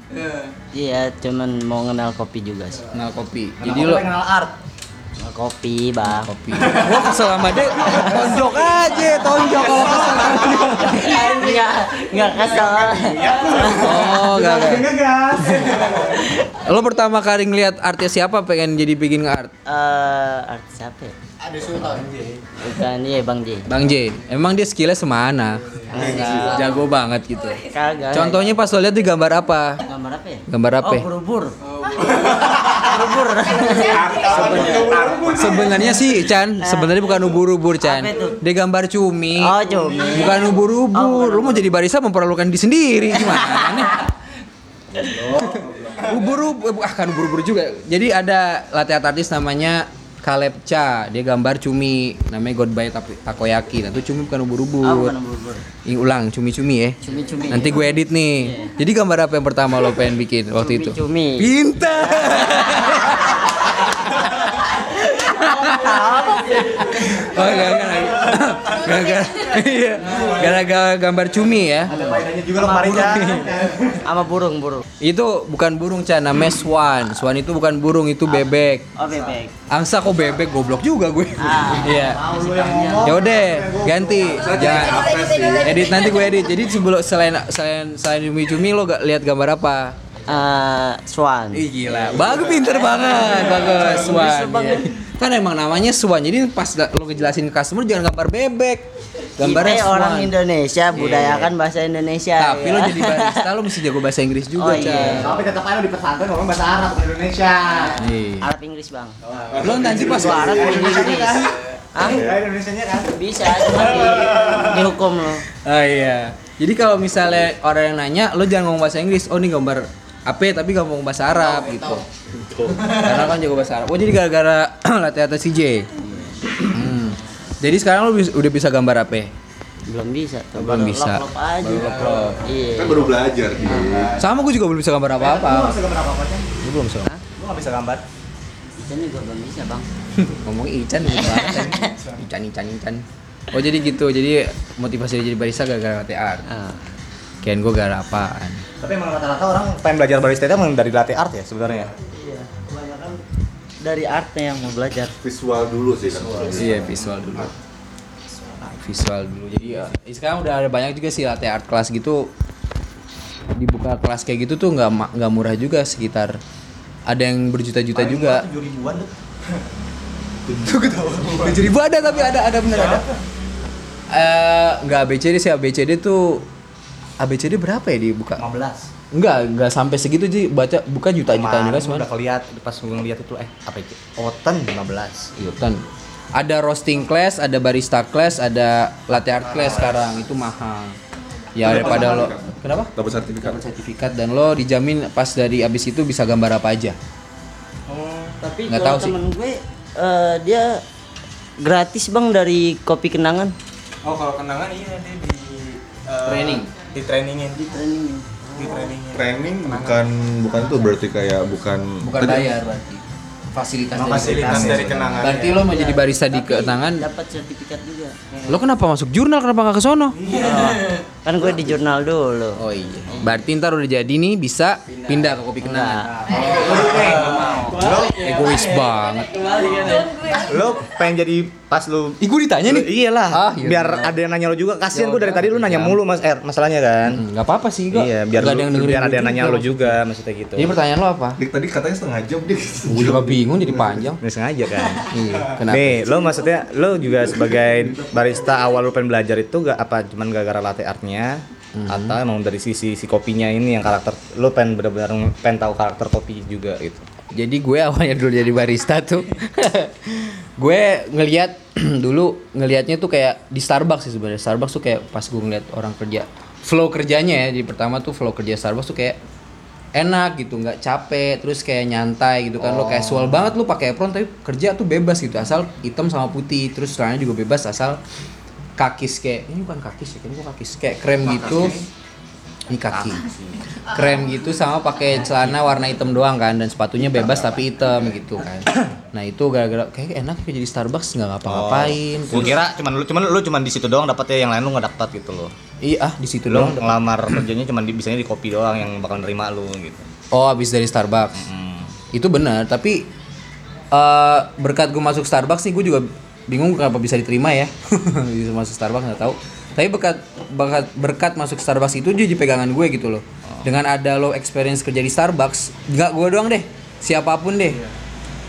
Speaker 8: Iya, cuman mau kenal kopi juga sih.
Speaker 1: kenal kopi jadi lu
Speaker 6: kenal art.
Speaker 8: Kopi, Bang.
Speaker 1: kopi gua kesel sama dia tonjok aja tonjok kalau kesel sama dia.
Speaker 8: Enggak, enggak kesel.
Speaker 1: oh gak gak lo pertama kali ngeliat artis siapa pengen jadi bikin art
Speaker 8: Eh, artis siapa ya?
Speaker 5: Ada Sultan J.
Speaker 8: Bukan, iya Bang J.
Speaker 1: Bang J emang dia skillnya semana
Speaker 8: Enggak.
Speaker 1: jago banget gitu
Speaker 8: Kagak.
Speaker 1: contohnya pas lo lihat di gambar apa
Speaker 8: gambar apa ya?
Speaker 1: gambar apa
Speaker 8: Oh, berubur. berubur.
Speaker 1: sebenarnya sih Chan sebenarnya bukan ubur-ubur Chan dia gambar cumi
Speaker 8: Oh, cumi.
Speaker 1: bukan ubur-ubur lu mau jadi barista memperlukan diri sendiri gimana ubur-ubur ah kan ubur-ubur juga jadi ada latte art artis namanya Caleb Cha dia gambar cumi namanya Goodbye Tapi- Takoyaki. Nah itu cumi bukan
Speaker 8: Ah,
Speaker 1: ubur-ubur
Speaker 8: bukan ubur-ubur.
Speaker 1: Ing- ulang cumi-cumi ya.
Speaker 8: Cumi-cumi.
Speaker 1: nanti gue edit nih. Jadi gambar apa yang pertama lo pengen bikin waktu itu?
Speaker 8: Cumi-cumi.
Speaker 1: pintar oh gara-gara gara-gara iya gara-gara gambar cumi ya.
Speaker 6: Faedahnya juga lo kemarin ya.
Speaker 8: Sama burung-burung.
Speaker 1: itu bukan burung Chan namanya swan. Swan itu bukan burung itu bebek.
Speaker 8: Oh, bebek.
Speaker 1: angsa kok bebek goblok juga gue.
Speaker 8: Ah.
Speaker 1: iya. Ya udah ganti. Jangan. edit nanti gue edit. Jadi sebelum selain selain selain cumi cumi lo gak lihat gambar apa
Speaker 8: Eh, swan.
Speaker 1: Ih gila, bagus pinter banget, bagus Swan. iya. Kan emang namanya Swan, jadi pas lo ngejelasin ke customer jangan gambar bebek, gambarnya
Speaker 8: Kita orang
Speaker 1: Swan.
Speaker 8: Indonesia, budayakan bahasa Indonesia.
Speaker 1: Tapi
Speaker 8: ya.
Speaker 1: lo jadi barista lo mesti jago bahasa Inggris juga,
Speaker 8: Oh, iya.
Speaker 6: Tapi tetap aja lo di pesantren ngomong bahasa Arab bukan Indonesia.
Speaker 1: Iya.
Speaker 8: Arab Inggris, Bang.
Speaker 1: Lo nanti pas
Speaker 8: Gua Arab Inggris. Ah,
Speaker 6: Kayak Indonesia kan.
Speaker 8: bisa cuma di, dihukum lo.
Speaker 1: Oh iya. Jadi kalau misalnya orang yang nanya, lo jangan ngomong bahasa Inggris. Oh ini gambar apa? Tapi gak ngomong bahasa Arab gitu. Karena kan jago bahasa Arab. Oh jadi gara-gara latihan atas CJ. Jadi sekarang lo bis- udah bisa gambar apa?
Speaker 8: Belum bisa. tuh.
Speaker 1: Belum bisa.
Speaker 8: lop-lop aja.
Speaker 1: Baru lop-lop.
Speaker 8: Iya.
Speaker 4: Kan baru belajar Ki.
Speaker 1: Sama gue juga belum bisa gambar apa-apa.
Speaker 6: Lo bisa gambar apa aja?
Speaker 1: Gue belum bisa.
Speaker 6: Lo nggak bisa gambar.
Speaker 8: Ican juga belum bisa, Bang.
Speaker 1: Ngomong Ican kan. Ican, Ican, Ican. Oh jadi gitu. Jadi motivasi dia jadi barista gara-gara latih art.
Speaker 8: Ah.
Speaker 1: Kian gue gara apaan?
Speaker 6: Tapi emang rata-rata orang pengen belajar barista itu emang dari latih art ya sebenarnya.
Speaker 8: Dari artnya yang mau belajar.
Speaker 4: Visual dulu sih kan.
Speaker 1: Iya visual dulu. Visual dulu. Jadi ya, sekarang udah ada banyak juga sih latte art kelas gitu. Dibuka kelas kayak gitu tuh nggak nggak murah juga sekitar ada yang berjuta-juta juga.
Speaker 6: Tujuh ribuan tuh.
Speaker 1: Tujuh ribu ada tapi ada ada bener ada. Eh nggak ABCD sih ABCD tuh ABCD berapa ya dibuka?
Speaker 6: 15.
Speaker 1: Enggak, enggak sampai segitu sih baca buka juta-jutaan juga semuanya.
Speaker 6: udah keliat pas gue ngeliat itu eh apa itu? Oten 15.
Speaker 1: Iya kan. Ada roasting class, ada barista class, ada latte art class sekarang itu mahal. Ya daripada lo kenapa?
Speaker 4: Dapat sertifikat.
Speaker 1: Dapat sertifikat dan lo dijamin pas dari abis itu bisa gambar apa aja.
Speaker 8: Tapi
Speaker 1: Nggak tahu sih.
Speaker 8: temen gue eh, dia gratis bang dari kopi kenangan.
Speaker 3: Oh, kalau kenangan iya dia di eh,
Speaker 1: Training.
Speaker 3: Di trainingin.
Speaker 8: Di training.
Speaker 3: Di trainingin.
Speaker 4: Training bukan bukan itu berarti kayak bukan
Speaker 1: Bukan
Speaker 4: tadi-
Speaker 1: bayar berarti. Fasilitas
Speaker 3: Oh,
Speaker 1: dari
Speaker 3: fasilitas
Speaker 1: kenangan.
Speaker 3: dari kenangan.
Speaker 1: Berarti lo mau jadi barista di kenangan.
Speaker 8: Dapat sertifikat juga.
Speaker 1: Lo kenapa masuk jurnal? Kenapa nggak ke sono?
Speaker 8: Oh, kan gue di jurnal dulu.
Speaker 1: Oh iya. Berarti ntar udah jadi nih bisa pindah ke kopi kenangan. Lo egois banget.
Speaker 6: Lo pengen jadi pas lu
Speaker 1: Ih, gue ditanya nih.
Speaker 6: Lu- iyalah,
Speaker 1: Ah, iya
Speaker 6: biar
Speaker 1: bener.
Speaker 6: ada yang nanya lo juga. Kasian gue dari tadi lu nanya
Speaker 1: ya.
Speaker 6: mulu mas, eh masalahnya kan.
Speaker 1: Nggak apa-apa sih gue.
Speaker 6: Iya, biar
Speaker 1: ada yang
Speaker 6: biar ada yang nanya lo juga maksudnya gitu.
Speaker 1: Jadi pertanyaan lo apa?
Speaker 4: Dik, tadi katanya setengah jam dik.
Speaker 1: Gue juga bingung jadi panjang.
Speaker 6: Ini sengaja kan.
Speaker 1: Iya, kenapa?
Speaker 6: Nih, lo maksudnya lo juga sebagai barista awal lo pengen belajar itu gak apa cuman gara-gara latte artnya
Speaker 1: Mhm.
Speaker 6: atau emang dari sisi si kopinya ini yang karakter lo pengen benar-benar pengen tahu karakter kopi juga gitu.
Speaker 1: Jadi gue awalnya dulu jadi barista tuh. gue ngelihat dulu ngelihatnya tuh kayak di Starbucks sih sebenarnya. Starbucks tuh kayak pas gue ngeliat orang kerja flow kerjanya ya. Jadi pertama tuh flow kerja Starbucks tuh kayak enak gitu, nggak capek, terus kayak nyantai gitu kan. Lo casual banget lo pakai apron tapi kerja tuh bebas gitu. Asal hitam sama putih, terus celananya juga bebas asal kakis kayak ini bukan kakis ya, ini kakis kayak krem gitu. Ini kaki. Krem gitu sama pakai celana warna hitam doang kan dan sepatunya bebas tapi hitam gitu kan. Nah, itu gara-gara kayak enak jadi Starbucks nggak ngapa-ngapain.
Speaker 6: Gue
Speaker 1: terus-
Speaker 6: kira cuman lu cuman lu cuman di situ doang dapat ya yang lain lu nggak dapat gitu loh.
Speaker 1: Iya, ah di situ doang.
Speaker 6: ngelamar kerjanya cuman di bisanya di kopi doang yang bakal nerima lu gitu.
Speaker 1: Oh, habis dari Starbucks.
Speaker 6: Hmm.
Speaker 1: Itu benar, tapi eh berkat gue masuk Starbucks nih gue juga bingung kenapa bisa diterima ya. bisa masuk Starbucks nggak tahu. Tapi berkat berkat berkat masuk Starbucks itu jadi pegangan gue gitu loh. Dengan ada lo experience kerja di Starbucks, nggak gue doang deh, siapa pun deh.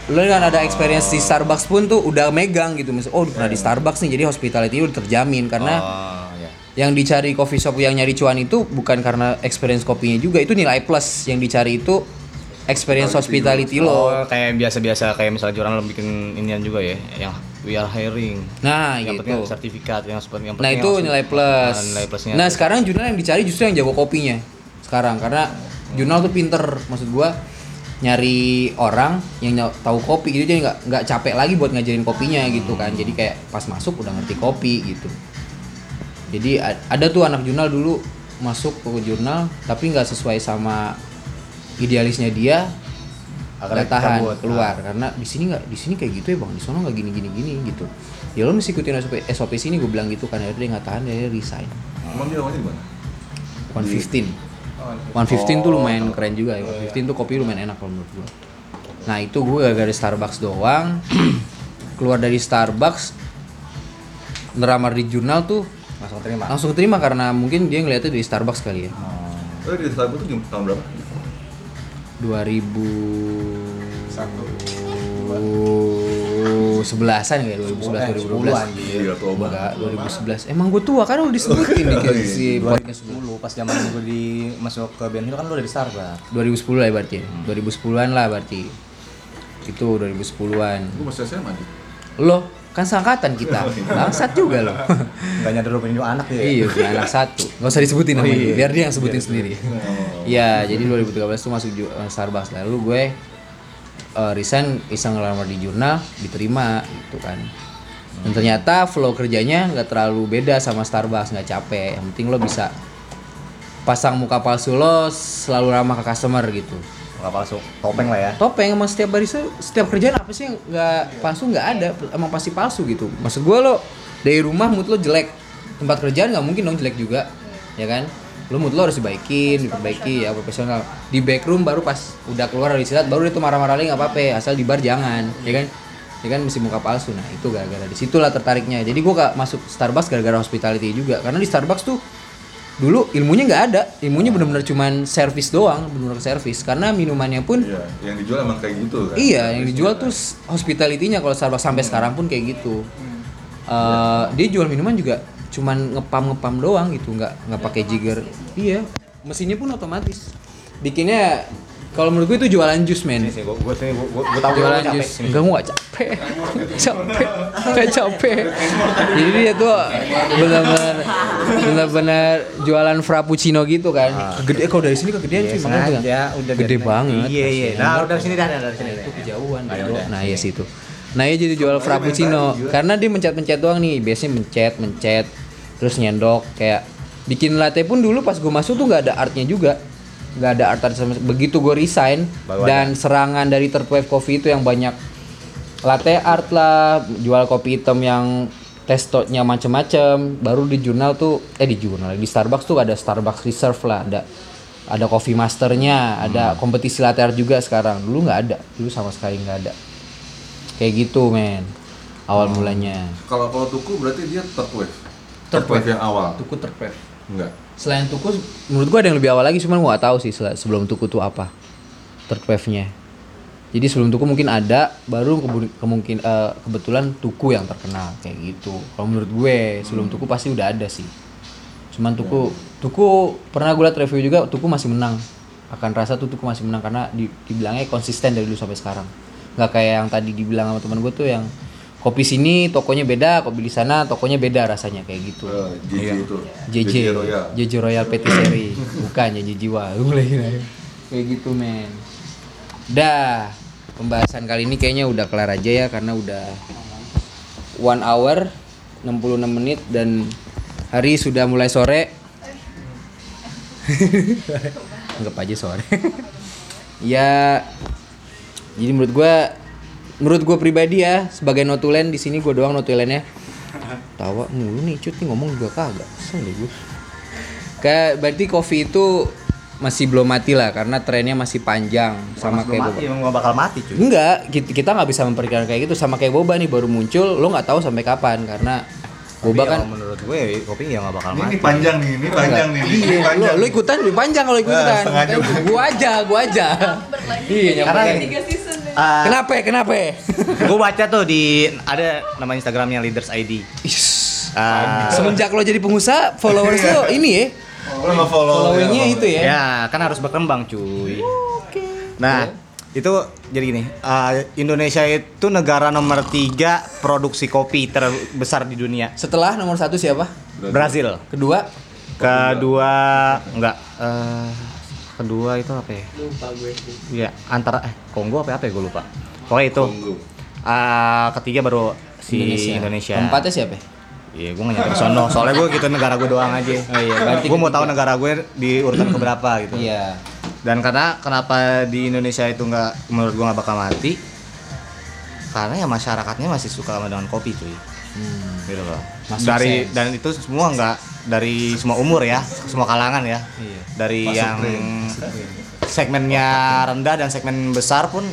Speaker 1: Lo kan ada experience di Starbucks pun tuh udah megang gitu. Misal, oh pernah di Starbucks nih, jadi hospitality udah terjamin karena
Speaker 6: Oh, ya.
Speaker 1: yang dicari coffee shop yang nyari cuan itu bukan karena experience kopinya juga itu nilai plus yang dicari itu experience hospitality
Speaker 6: Oh,
Speaker 1: lo
Speaker 6: kayak biasa-biasa kayak misalnya jurnal lo bikin inian juga ya, yang we are hiring.
Speaker 1: nah
Speaker 6: yang
Speaker 1: gitu.
Speaker 6: sertifikat yang seperti yang
Speaker 1: nah itu
Speaker 6: langsung-
Speaker 1: nilai plus.
Speaker 6: Ah, nilai plusnya.
Speaker 1: Nah sekarang jurnal yang dicari justru yang jago kopinya sekarang karena jurnal tuh pinter. Maksud gua nyari orang yang tahu kopi gitu jadi nggak nggak capek lagi buat ngajarin kopinya gitu kan. Jadi kayak pas masuk udah ngerti kopi gitu. Jadi ada tuh anak jurnal dulu masuk ke jurnal tapi nggak sesuai sama idealisnya dia nggak tahan
Speaker 6: cabut.
Speaker 1: keluar. Karena di sini nggak di sini kayak gitu ya bang. Di sana nggak gini gini gini gitu. Ya lo mesti ikutin SOP, SOP sini gue bilang gitu kan. Akhirnya dia nggak tahan dia resign.
Speaker 4: Emang dia awalnya di mana?
Speaker 1: 115 115 tuh lumayan keren juga ya. 115 tuh kopi lumayan enak kalau menurut gue nah itu gue gara-gara Starbucks doang. Keluar dari Starbucks neramar di jurnal tuh
Speaker 6: Langsung terima.
Speaker 1: langsung terima karena mungkin dia ngeliatnya dari Starbucks kali ya.
Speaker 4: Oh, di Starbucks tuh tahun berapa?
Speaker 1: 2011an kayak 2011 2012
Speaker 4: Iya, tua banget.
Speaker 1: Enggak, 2011. Emang gue tua kan udah disebutin di
Speaker 6: Iya,
Speaker 1: si podcast sebelum.
Speaker 6: 2010 pas zaman gue di masuk ke Ben Hill kan lu udah di Starbucks.
Speaker 1: 2010 lah ya berarti. ya? 2010-an lah berarti. Itu 2010-an.
Speaker 4: Gue masih SMA.
Speaker 1: Lo kan sangkatan kita. Bangsat juga lo.
Speaker 6: Enggak nyadar lu punya anak ya.
Speaker 1: iya, punya anak satu. Gak usah disebutin namanya.
Speaker 6: iya.
Speaker 1: Biar dia yang sebutin sendiri. Iya, jadi 2013 tuh masuk eh, Starbucks. Lalu gue eh, resign iseng ngelamar di jurnal, diterima gitu kan. Dan ternyata flow kerjanya nggak terlalu beda sama Starbucks, nggak capek. Yang penting lo bisa pasang muka palsu lo selalu ramah ke customer gitu.
Speaker 6: Enggak palsu. Topeng lah ya.
Speaker 1: Topeng emang setiap barista setiap kerjaan apa sih nggak palsu? Nggak ada. Emang pasti palsu gitu. Maksud gue lo dari rumah mood lo jelek. Tempat kerjaan nggak mungkin dong jelek juga. Ya kan? Lo mood lo harus dibaikin diperbaiki ya profesional. Di backroom baru pas udah keluar dari istirahat baru dia tuh marah-marah lagi nggak apa-apa asal di bar jangan. Ya kan? Ya kan? Mesti muka palsu. Nah itu gara-gara di situlah tertariknya. Jadi gue gak masuk Starbucks gara-gara hospitality juga. Karena di Starbucks tuh dulu ilmunya nggak ada ilmunya bener-bener cuman servis doang bener-bener servis karena minumannya pun
Speaker 4: Iya, yang dijual emang kayak gitu kan.
Speaker 1: Iya, yang dijual tuh s- hospitality-nya kalau Starbucks sampai sekarang pun kayak gitu. Eh, dia jual minuman juga cuman ngepam ngepam doang gitu, nggak nggak pakai jigger. Iya, mesinnya pun otomatis. Bikinnya kalau menurut gue itu jualan jus men.
Speaker 6: Ini sih gua gua sih gua, gua, gua tahu
Speaker 1: Jualan jus. Enggak gua nggak capek. capek. Nggak capek. Jadi dia tuh benar-benar benar-benar jualan frappuccino gitu kan. Gede kalau dari sini kegedean
Speaker 6: Iya,
Speaker 1: sih makanya bilang.
Speaker 6: udah
Speaker 1: gede banget.
Speaker 6: Iya, iya. Nah, udah sini dah, dari sini.
Speaker 1: itu kejauhan
Speaker 6: udah.
Speaker 1: nah ya situ nah ya jadi jual frappuccino karena dia mencet-mencet doang nih biasanya mencet mencet terus nyendok kayak bikin latte pun dulu pas gue masuk tuh nggak ada artnya juga nggak ada art sama begitu gue resign
Speaker 6: Baru
Speaker 1: dan serangan dari third wave coffee itu yang banyak latte art lah jual kopi hitam yang testotnya macem-macem. Baru di jurnal tuh eh di jurnal di Starbucks tuh ada Starbucks Reserve lah ada ada coffee masternya ada kompetisi latte art juga sekarang. Dulu nggak ada dulu sama sekali nggak ada. Kayak gitu men awal mulanya.
Speaker 4: Kalau kalau tuku berarti dia third wave.
Speaker 1: Third wave.
Speaker 4: yang awal.
Speaker 1: tuku third wave.
Speaker 4: Enggak.
Speaker 1: Selain tuku menurut gua ada yang lebih awal lagi cuman gua gak tahu sih sebelum tuku tuh apa third wave nya jadi sebelum tuku mungkin ada baru kemungkin eh, kebetulan tuku yang terkenal kayak gitu. Kalau menurut gue sebelum tuku pasti udah ada sih. Cuman tuku tuku pernah gue liat review juga tuku masih menang. Akan rasa tuh tuku masih menang karena di, dibilangnya konsisten dari dulu sampai sekarang. Nggak kayak yang tadi dibilang sama teman gue tuh yang kopi sini tokonya beda kopi di sana tokonya beda rasanya kayak gitu.
Speaker 4: JJ itu.
Speaker 1: JJ
Speaker 4: Royal.
Speaker 1: JJ Royal Patisserie bukan ya JJ Wah gue lagi nanya. kayak gitu men. Dah pembahasan kali ini kayaknya udah kelar aja ya karena udah one hour 66 menit dan hari sudah mulai sore. Anggap aja sore. Ya jadi menurut gua menurut gua pribadi ya sebagai notulen di sini gua doang notulennya tawa mulu nih cut nih ngomong juga kagak kesel deh gue kayak berarti kopi itu masih belum mati lah karena trennya masih panjang sama
Speaker 6: Mas
Speaker 1: kayak
Speaker 6: belum
Speaker 1: boba
Speaker 6: mati, gak bakal mati cuy.
Speaker 1: enggak kita nggak bisa memperkirakan kayak gitu sama kayak boba nih baru muncul lo nggak tahu sampai kapan karena boba
Speaker 6: Tapi
Speaker 1: kan
Speaker 6: kalau menurut gue kopi ya gak bakal
Speaker 4: Ini,
Speaker 6: mati.
Speaker 4: ini panjang nih, ini panjang nih. Ini
Speaker 1: Iya, lo,
Speaker 4: panjang.
Speaker 1: lo ikutan lebih panjang kalau ikutan.
Speaker 4: Nah, sengaja.
Speaker 1: gua aja, gua aja. iya,
Speaker 6: Karena.
Speaker 7: Tiga
Speaker 6: Ah,
Speaker 1: Kenapa? Kenapa?
Speaker 6: gue baca tuh di ada nama Instagramnya Leaders ID.
Speaker 1: Ish.
Speaker 6: Ah,
Speaker 1: Semenjak lo jadi pengusaha, followers lo ini ya.
Speaker 4: Lo nggak follow
Speaker 1: Followingnya itu ya.
Speaker 6: ya kan harus berkembang cuy. Nah itu jadi gini, ah, Indonesia itu negara nomor tiga produksi kopi terbesar di dunia.
Speaker 1: Setelah nomor satu siapa?
Speaker 6: Brazil.
Speaker 1: Kedua?
Speaker 6: Kedua enggak eh kedua itu apa ya?
Speaker 5: lupa gue
Speaker 6: Iya, antara eh Kongo apa apa ya gue lupa. Pokoknya itu.
Speaker 4: Tunggu.
Speaker 6: Ah, ketiga baru si Indonesia.
Speaker 1: Keempatnya siapa?
Speaker 6: Iya, gue gak nyampe sono. Soalnya gue gitu negara gue doang aja.
Speaker 1: Oh iya, berarti
Speaker 6: gue mau tahu negara gue di urutan keberapa gitu.
Speaker 1: Iya.
Speaker 6: Dan karena kenapa di Indonesia itu nggak menurut gue nggak bakal mati? Karena ya masyarakatnya masih suka sama dengan kopi cuy. Gitu loh.
Speaker 1: Hmm. Masuk
Speaker 6: dari
Speaker 1: sense.
Speaker 6: dan itu semua nggak dari semua umur ya, semua kalangan ya.
Speaker 1: Iya.
Speaker 6: Dari
Speaker 4: Masuk
Speaker 6: yang segmennya rendah dan segmen besar pun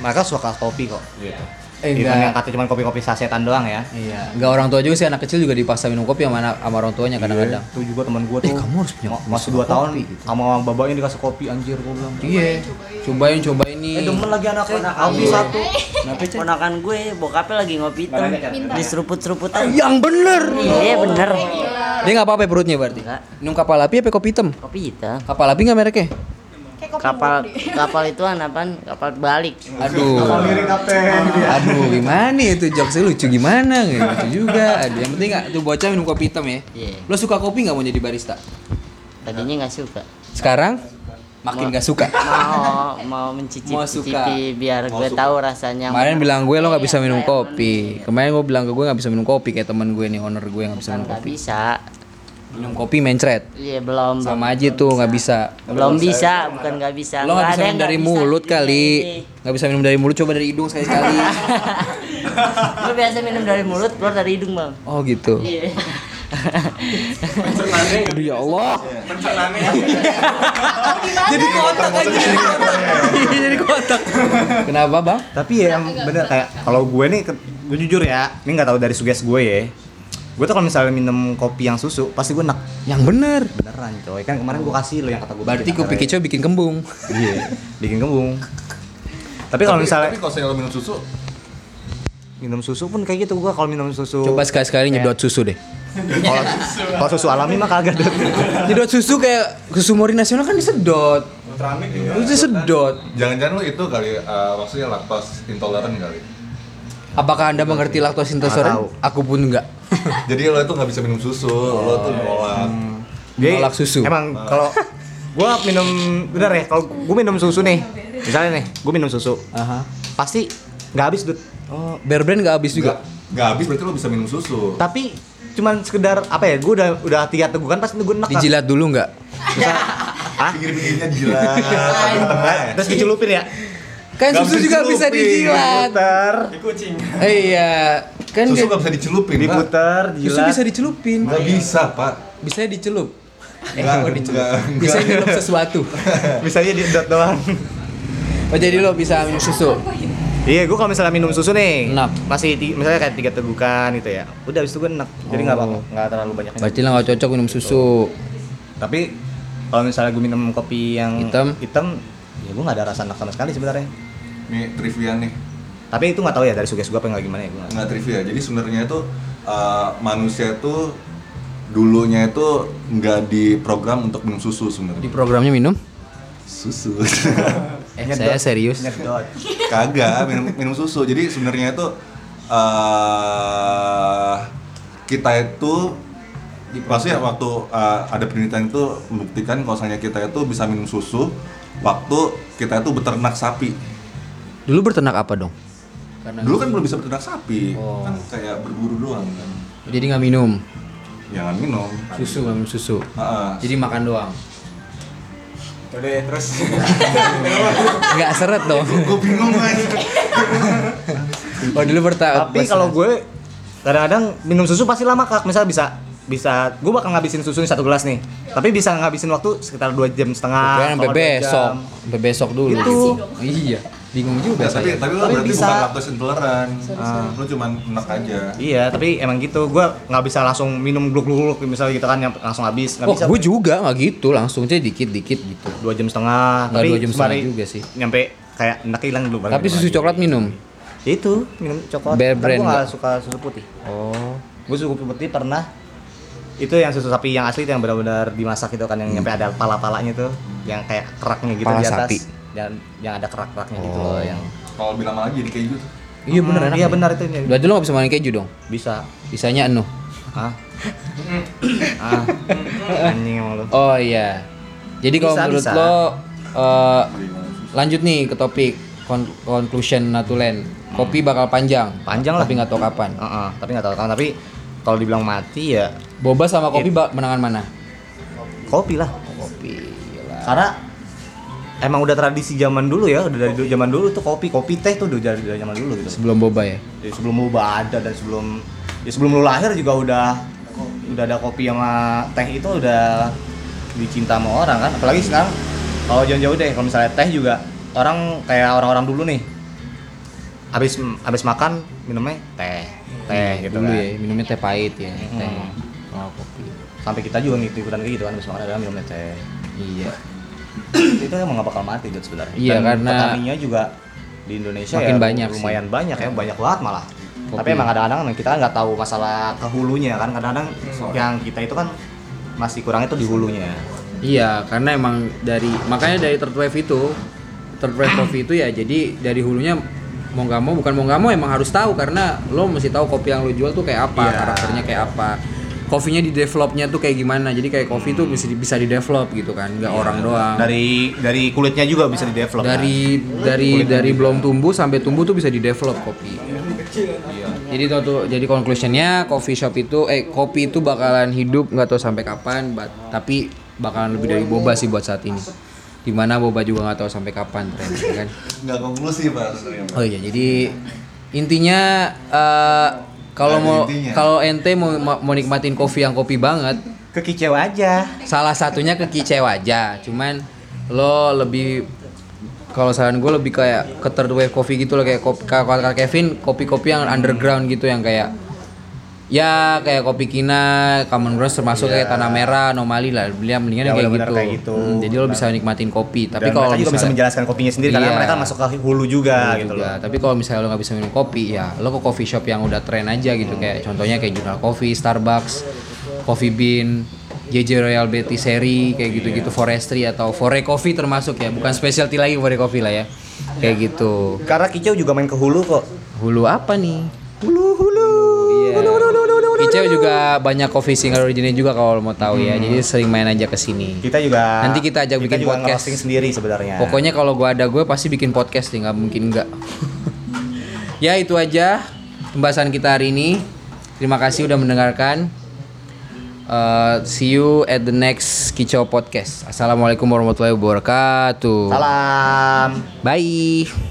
Speaker 6: mereka suka kopi kok gitu.
Speaker 1: Eh,
Speaker 6: Even
Speaker 1: enggak.
Speaker 6: yang kata cuma kopi-kopi sasetan doang ya.
Speaker 1: Iya. Enggak orang tua juga sih anak kecil juga dipaksa minum kopi sama anak sama orang tuanya kadang-kadang.
Speaker 6: Itu juga teman gue tuh.
Speaker 1: Eh, kamu harus punya kopi,
Speaker 6: masih
Speaker 1: suka
Speaker 6: 2 tahun
Speaker 1: kopi gitu.
Speaker 6: sama bapaknya dikasih kopi anjir gue bilang.
Speaker 1: Iya. Cobain cobain nih.
Speaker 6: Eh demen lagi anaknya. Kopi
Speaker 1: Iya.
Speaker 6: satu.
Speaker 8: Ponakan gue bokapnya lagi ngopi hitam di seruput-seruputan.
Speaker 1: Yang bener.
Speaker 8: Iya bener.
Speaker 1: Dia nggak apa-apa perutnya berarti.
Speaker 8: Enggak.
Speaker 1: Minum kapal api apa kopi hitam?
Speaker 8: Kopi hitam.
Speaker 1: Kapal api nggak mereknya?
Speaker 8: Kapal kapal itu apaan? Kapal balik.
Speaker 1: Aduh. Aduh, gimana itu jokesnya lucu gimana? Lucu juga. Aduh, yang penting nggak tuh bocah minum kopi hitam ya.
Speaker 8: Iya.
Speaker 1: Lo suka kopi nggak mau jadi barista?
Speaker 8: Tadinya nggak suka.
Speaker 1: Sekarang makin nggak suka.
Speaker 8: Mau mau mencicipi
Speaker 1: Mau suka.
Speaker 8: biar gue tahu rasanya.
Speaker 1: Kemarin bilang gue lo nggak bisa minum kopi. Kemarin gue bilang ke gue nggak bisa minum kopi kayak teman gue nih owner gue nggak bisa minum
Speaker 8: nggak
Speaker 1: kopi.
Speaker 8: bisa.
Speaker 1: Minum kopi mencret.
Speaker 8: Iya belum.
Speaker 1: Sama aja tuh nggak bisa.
Speaker 8: Belum bisa, bukan nggak bisa.
Speaker 1: Lo nggak bisa
Speaker 8: ada
Speaker 1: minum
Speaker 8: yang
Speaker 1: dari mulut kali. Nggak bisa minum dari mulut, coba dari hidung sekali sekali.
Speaker 8: Lo biasa minum dari mulut, keluar dari hidung bang.
Speaker 1: Oh gitu.
Speaker 8: Iya.
Speaker 1: Aduh ya Allah. Jadi kotak aja. Jadi kotak. Kenapa bang?
Speaker 6: Tapi ya yang bener kayak kalau gue nih gue jujur ya, ini nggak tahu dari suges gue ya. Gue tuh kalau misalnya minum kopi yang susu, pasti gue enak
Speaker 1: Yang bener.
Speaker 6: beneran coy. Kan kemarin gue kasih lo yang kata gue.
Speaker 1: Berarti kopi kicau bikin kembung.
Speaker 6: Iya, bikin kembung. Tapi kalau misalnya
Speaker 4: tapi kalau minum susu
Speaker 6: minum susu pun kayak gitu gue kalau minum susu.
Speaker 1: Coba sekali-sekali nyedot susu deh.
Speaker 6: Kalau kalau susu alami mah kagak deh.
Speaker 1: Nyedot susu kayak susu mori nasional kan disedot. Itu disedot.
Speaker 4: jangan-jangan lo itu kali eh, maksudnya laktos intoleran kali
Speaker 1: Apakah anda mengerti laktosa intoleran? Aku pun enggak.
Speaker 4: jadi lo itu nggak bisa minum susu lo tuh nolak
Speaker 6: Jadi,
Speaker 1: Menolak susu.
Speaker 6: Emang kalau gue minum bener ya, kalau gue minum susu nih, misalnya nih, gue minum susu,
Speaker 1: Aha.
Speaker 6: pasti nggak habis dud.
Speaker 1: Oh, bear brand nggak habis juga.
Speaker 4: nggak habis berarti lo bisa minum susu
Speaker 6: Tapi cuman sekedar apa ya, gue udah udah tiga tegukan pasti gue enak.
Speaker 1: Dijilat dulu nggak?
Speaker 6: Hah?
Speaker 4: pinggir-pinggirnya jilat tengah-tengah ya.
Speaker 6: Terus dicelupin ya?
Speaker 1: Kan susu juga bisa dijilat.
Speaker 6: Diputer,
Speaker 1: Eh, iya. Kan
Speaker 4: susu
Speaker 1: nggak-
Speaker 4: bisa dicelupin pak
Speaker 6: diputer,
Speaker 1: susu
Speaker 6: jilat.
Speaker 1: bisa dicelupin.
Speaker 4: nggak bisa pak
Speaker 1: Bisa dicelup. Eh,
Speaker 4: Nggak,
Speaker 1: kok dicelup?
Speaker 4: nggak,
Speaker 1: Bisa nyelup sesuatu.
Speaker 6: bisa aja diedot doang.
Speaker 1: Oh, jadi lo bisa minum susu.
Speaker 6: Iya, gue kalau misalnya minum susu nih,
Speaker 1: Enak.
Speaker 6: masih misalnya kayak tiga tegukan gitu ya. Udah habis itu gue enak. Jadi nggak
Speaker 1: Oh.
Speaker 6: apa nggak terlalu banyak.
Speaker 1: Berarti lo nggak cocok minum susu.
Speaker 6: Tapi kalau misalnya gue minum kopi yang
Speaker 1: Hitam?
Speaker 6: hitam ya gue nggak ada rasa enak sama sekali sebenarnya.
Speaker 4: Nih trivia nih.
Speaker 6: Tapi itu nggak tahu ya dari suges gue apa nggak gimana ya
Speaker 4: nggak trivia. Jadi sebenarnya itu eh, manusia itu dulunya itu nggak diprogram untuk minum susu
Speaker 1: Di
Speaker 4: sebenarnya.
Speaker 1: Programnya minum?
Speaker 4: susu.
Speaker 1: Eh, saya serius.
Speaker 4: Kagak minum minum susu. Jadi sebenarnya itu eh kita itu maksudnya waktu eh, ada penelitian itu membuktikan kalau misalnya kita itu bisa minum susu waktu kita itu beternak sapi
Speaker 1: Dulu berternak apa dong? Karena
Speaker 4: dulu kan belum bisa beternak sapi
Speaker 1: Oh.
Speaker 4: kan kayak berburu doang kan
Speaker 1: jadi nggak minum
Speaker 4: jangan minum
Speaker 1: susu, nggak minum susu.
Speaker 4: Heeh.
Speaker 1: Jadi makan doang.
Speaker 6: Udah terus.
Speaker 1: Nggak seret dong.
Speaker 4: gue bingung guys
Speaker 1: Oh dulu berta.
Speaker 6: Tapi kalau gue kadang-kadang minum susu pasti lama kak. Misal bisa bisa gue bakal ngabisin susu nih satu gelas nih. Tapi bisa ngabisin waktu sekitar dua jam setengah.
Speaker 1: Sampai besok, sampai besok dulu.
Speaker 6: Itu.
Speaker 1: Iya, bingung juga
Speaker 4: Ya, tapi
Speaker 1: saya.
Speaker 4: tapi lo
Speaker 6: Tapi
Speaker 4: berarti
Speaker 6: bisa.
Speaker 4: bukan laktos intoleran lo cuman enak aja
Speaker 6: Iya, tapi emang gitu. Gue nggak bisa langsung minum gluk-gluk misalnya gitu kan yang langsung habis. Nggak
Speaker 1: Oh,
Speaker 6: bisa.
Speaker 1: gue juga nggak gitu, langsung aja dikit-dikit gitu.
Speaker 6: dua jam setengah.
Speaker 1: Nggak dua jam setengah juga sih.
Speaker 6: Nyampe kayak enak hilang dulu.
Speaker 1: Tapi
Speaker 6: lagi.
Speaker 1: susu coklat minum.
Speaker 6: Ya itu minum coklat.
Speaker 1: Bear
Speaker 6: Tapi
Speaker 1: brand
Speaker 6: gue nggak suka susu putih.
Speaker 1: Oh.
Speaker 6: Gue susu putih pernah itu yang susu sapi yang asli itu yang benar-benar dimasak itu kan yang nyampe ada pala-palanya tuh yang kayak keraknya gitu
Speaker 1: Pala
Speaker 6: di atas
Speaker 1: sapi.
Speaker 6: Dan yang ada kerak-keraknya gitu
Speaker 1: Oh.
Speaker 6: loh yang
Speaker 4: kalau bilang lama lagi jadi kayak gitu
Speaker 1: Iya bener
Speaker 6: Hmm,
Speaker 1: enak.
Speaker 6: iya benar itu ini.
Speaker 1: Berarti lo nggak bisa makan keju dong?
Speaker 6: bisa
Speaker 1: Bisanya enu.
Speaker 6: ah ah anjing emang lu
Speaker 1: Oh iya. Jadi kalau
Speaker 6: Bisa,
Speaker 1: menurut
Speaker 6: bisa.
Speaker 1: lo eh, lanjut nih ke topik kon- conclusion Natulen. Kopi bakal panjang.
Speaker 6: Panjang lah.
Speaker 1: Tapi nggak tahu kapan.
Speaker 6: Heeh, tapi nggak tahu kan tapi kalau dibilang mati ya
Speaker 1: Boba sama kopi ba- menangan mana?
Speaker 6: kopi lah
Speaker 1: Kopi.
Speaker 6: Karena emang udah tradisi zaman dulu ya udah dari dulu- zaman dulu tuh kopi kopi teh tuh udah dari, dari zaman dulu gitu
Speaker 1: Sebelum boba ya.
Speaker 6: Jadi sebelum boba ada dan sebelum ya sebelum lu lahir juga udah udah ada kopi sama teh itu udah dicinta sama orang kan apalagi sekarang kalau jauh-jauh deh kalau misalnya teh juga orang kayak orang-orang dulu nih habis habis makan minumnya teh teh gitu
Speaker 1: Dulu
Speaker 6: kan
Speaker 1: ya minumnya teh pahit ya. Teh.
Speaker 6: Hmm.
Speaker 1: Oh, kopi.
Speaker 6: sampai kita juga ngikut ikutan kayak gitu kan habis makan adalah minumnya teh
Speaker 1: Iya.
Speaker 6: Itu emang gak bakal mati Jod, sebenarnya.
Speaker 1: Iya,
Speaker 6: Dan
Speaker 1: karena
Speaker 6: petaninya juga di Indonesia
Speaker 1: makin
Speaker 6: ya
Speaker 1: banyak
Speaker 6: lumayan banyak ya banyak banget malah.
Speaker 1: Kopi.
Speaker 6: tapi emang kadang-kadang kita nggak tahu masalah ke hulunya kan kadang-kadang yang kita itu kan masih kurang itu di hulunya.
Speaker 1: Iya, karena emang dari makanya dari third wave itu third wave coffee itu ya jadi dari hulunya mau nggak mau bukan mau nggak mau emang harus tahu karena lo mesti tahu kopi yang lo jual tuh kayak apa
Speaker 6: Iya.
Speaker 1: karakternya kayak apa kopinya di developnya tuh kayak gimana? Jadi kayak kopi tuh bisa di- bisa di develop gitu kan nggak orang doang.
Speaker 6: Dari dari kulitnya juga bisa di develop kan?
Speaker 1: dari dari dari belum tumbuh sampai tumbuh tuh bisa di develop kopi. Jadi tuh, tuh jadi conclusionnya coffee shop itu eh kopi itu bakalan hidup nggak tahu sampai kapan but, tapi bakalan lebih dari boba sih buat saat ini. Di mana boba juga nggak tahu sampai kapan tren kan?
Speaker 4: Nggak konklusi pak.
Speaker 1: Oh iya jadi intinya eh, kalau mau kalau ente mau mau nikmatin kopi yang kopi banget
Speaker 6: kekicau aja.
Speaker 1: salah satunya ke kicau aja. Cuman lo lebih kalau saran gue lebih kayak ke third wave coffee gitu loh kayak kopi kalau Kevin kopi-kopi yang underground gitu yang kayak ya kayak kopi kina common grounds termasuk kayak tanah merah anomali lah beliau mendingan
Speaker 6: Ya,
Speaker 1: kayak gitu,
Speaker 6: kayak gitu.
Speaker 1: Hmm, jadi lo bisa nikmatin kopi tapi kalau
Speaker 6: juga bisa menjelaskan kopinya sendiri karena
Speaker 1: Iya.
Speaker 6: mereka masuk ke hulu juga
Speaker 1: Iya
Speaker 6: gitu
Speaker 1: juga.
Speaker 6: loh
Speaker 1: Tapi kalau misalnya lo nggak bisa minum kopi, ya lo ke coffee shop yang udah tren aja gitu. Kayak contohnya kayak Jurnal Coffee, Starbucks, Coffee Bean, JJ Royal Betty Seri, kayak gitu-gitu Forestry atau Fore Coffee termasuk ya. Bukan specialty lagi Fore Coffee lah ya. Kayak gitu.
Speaker 6: karena kicau juga main ke hulu kok
Speaker 1: Hulu apa nih?
Speaker 6: hulu hulu
Speaker 1: Kicau juga banyak coffee single originnya juga kalau mau tahu ya. Jadi sering main aja ke sini.
Speaker 6: kita juga
Speaker 1: Nanti kita ajak bikin
Speaker 6: juga
Speaker 1: podcast.
Speaker 6: sendiri sebenarnya
Speaker 1: Pokoknya kalau gua ada gue pasti bikin podcast nih, nggak mungkin enggak. ya itu aja pembahasan kita hari ini. Terima kasih udah mendengarkan. Uh, see you at the next Kicau Podcast. Assalamualaikum warahmatullahi wabarakatuh.
Speaker 6: salam
Speaker 1: Bye.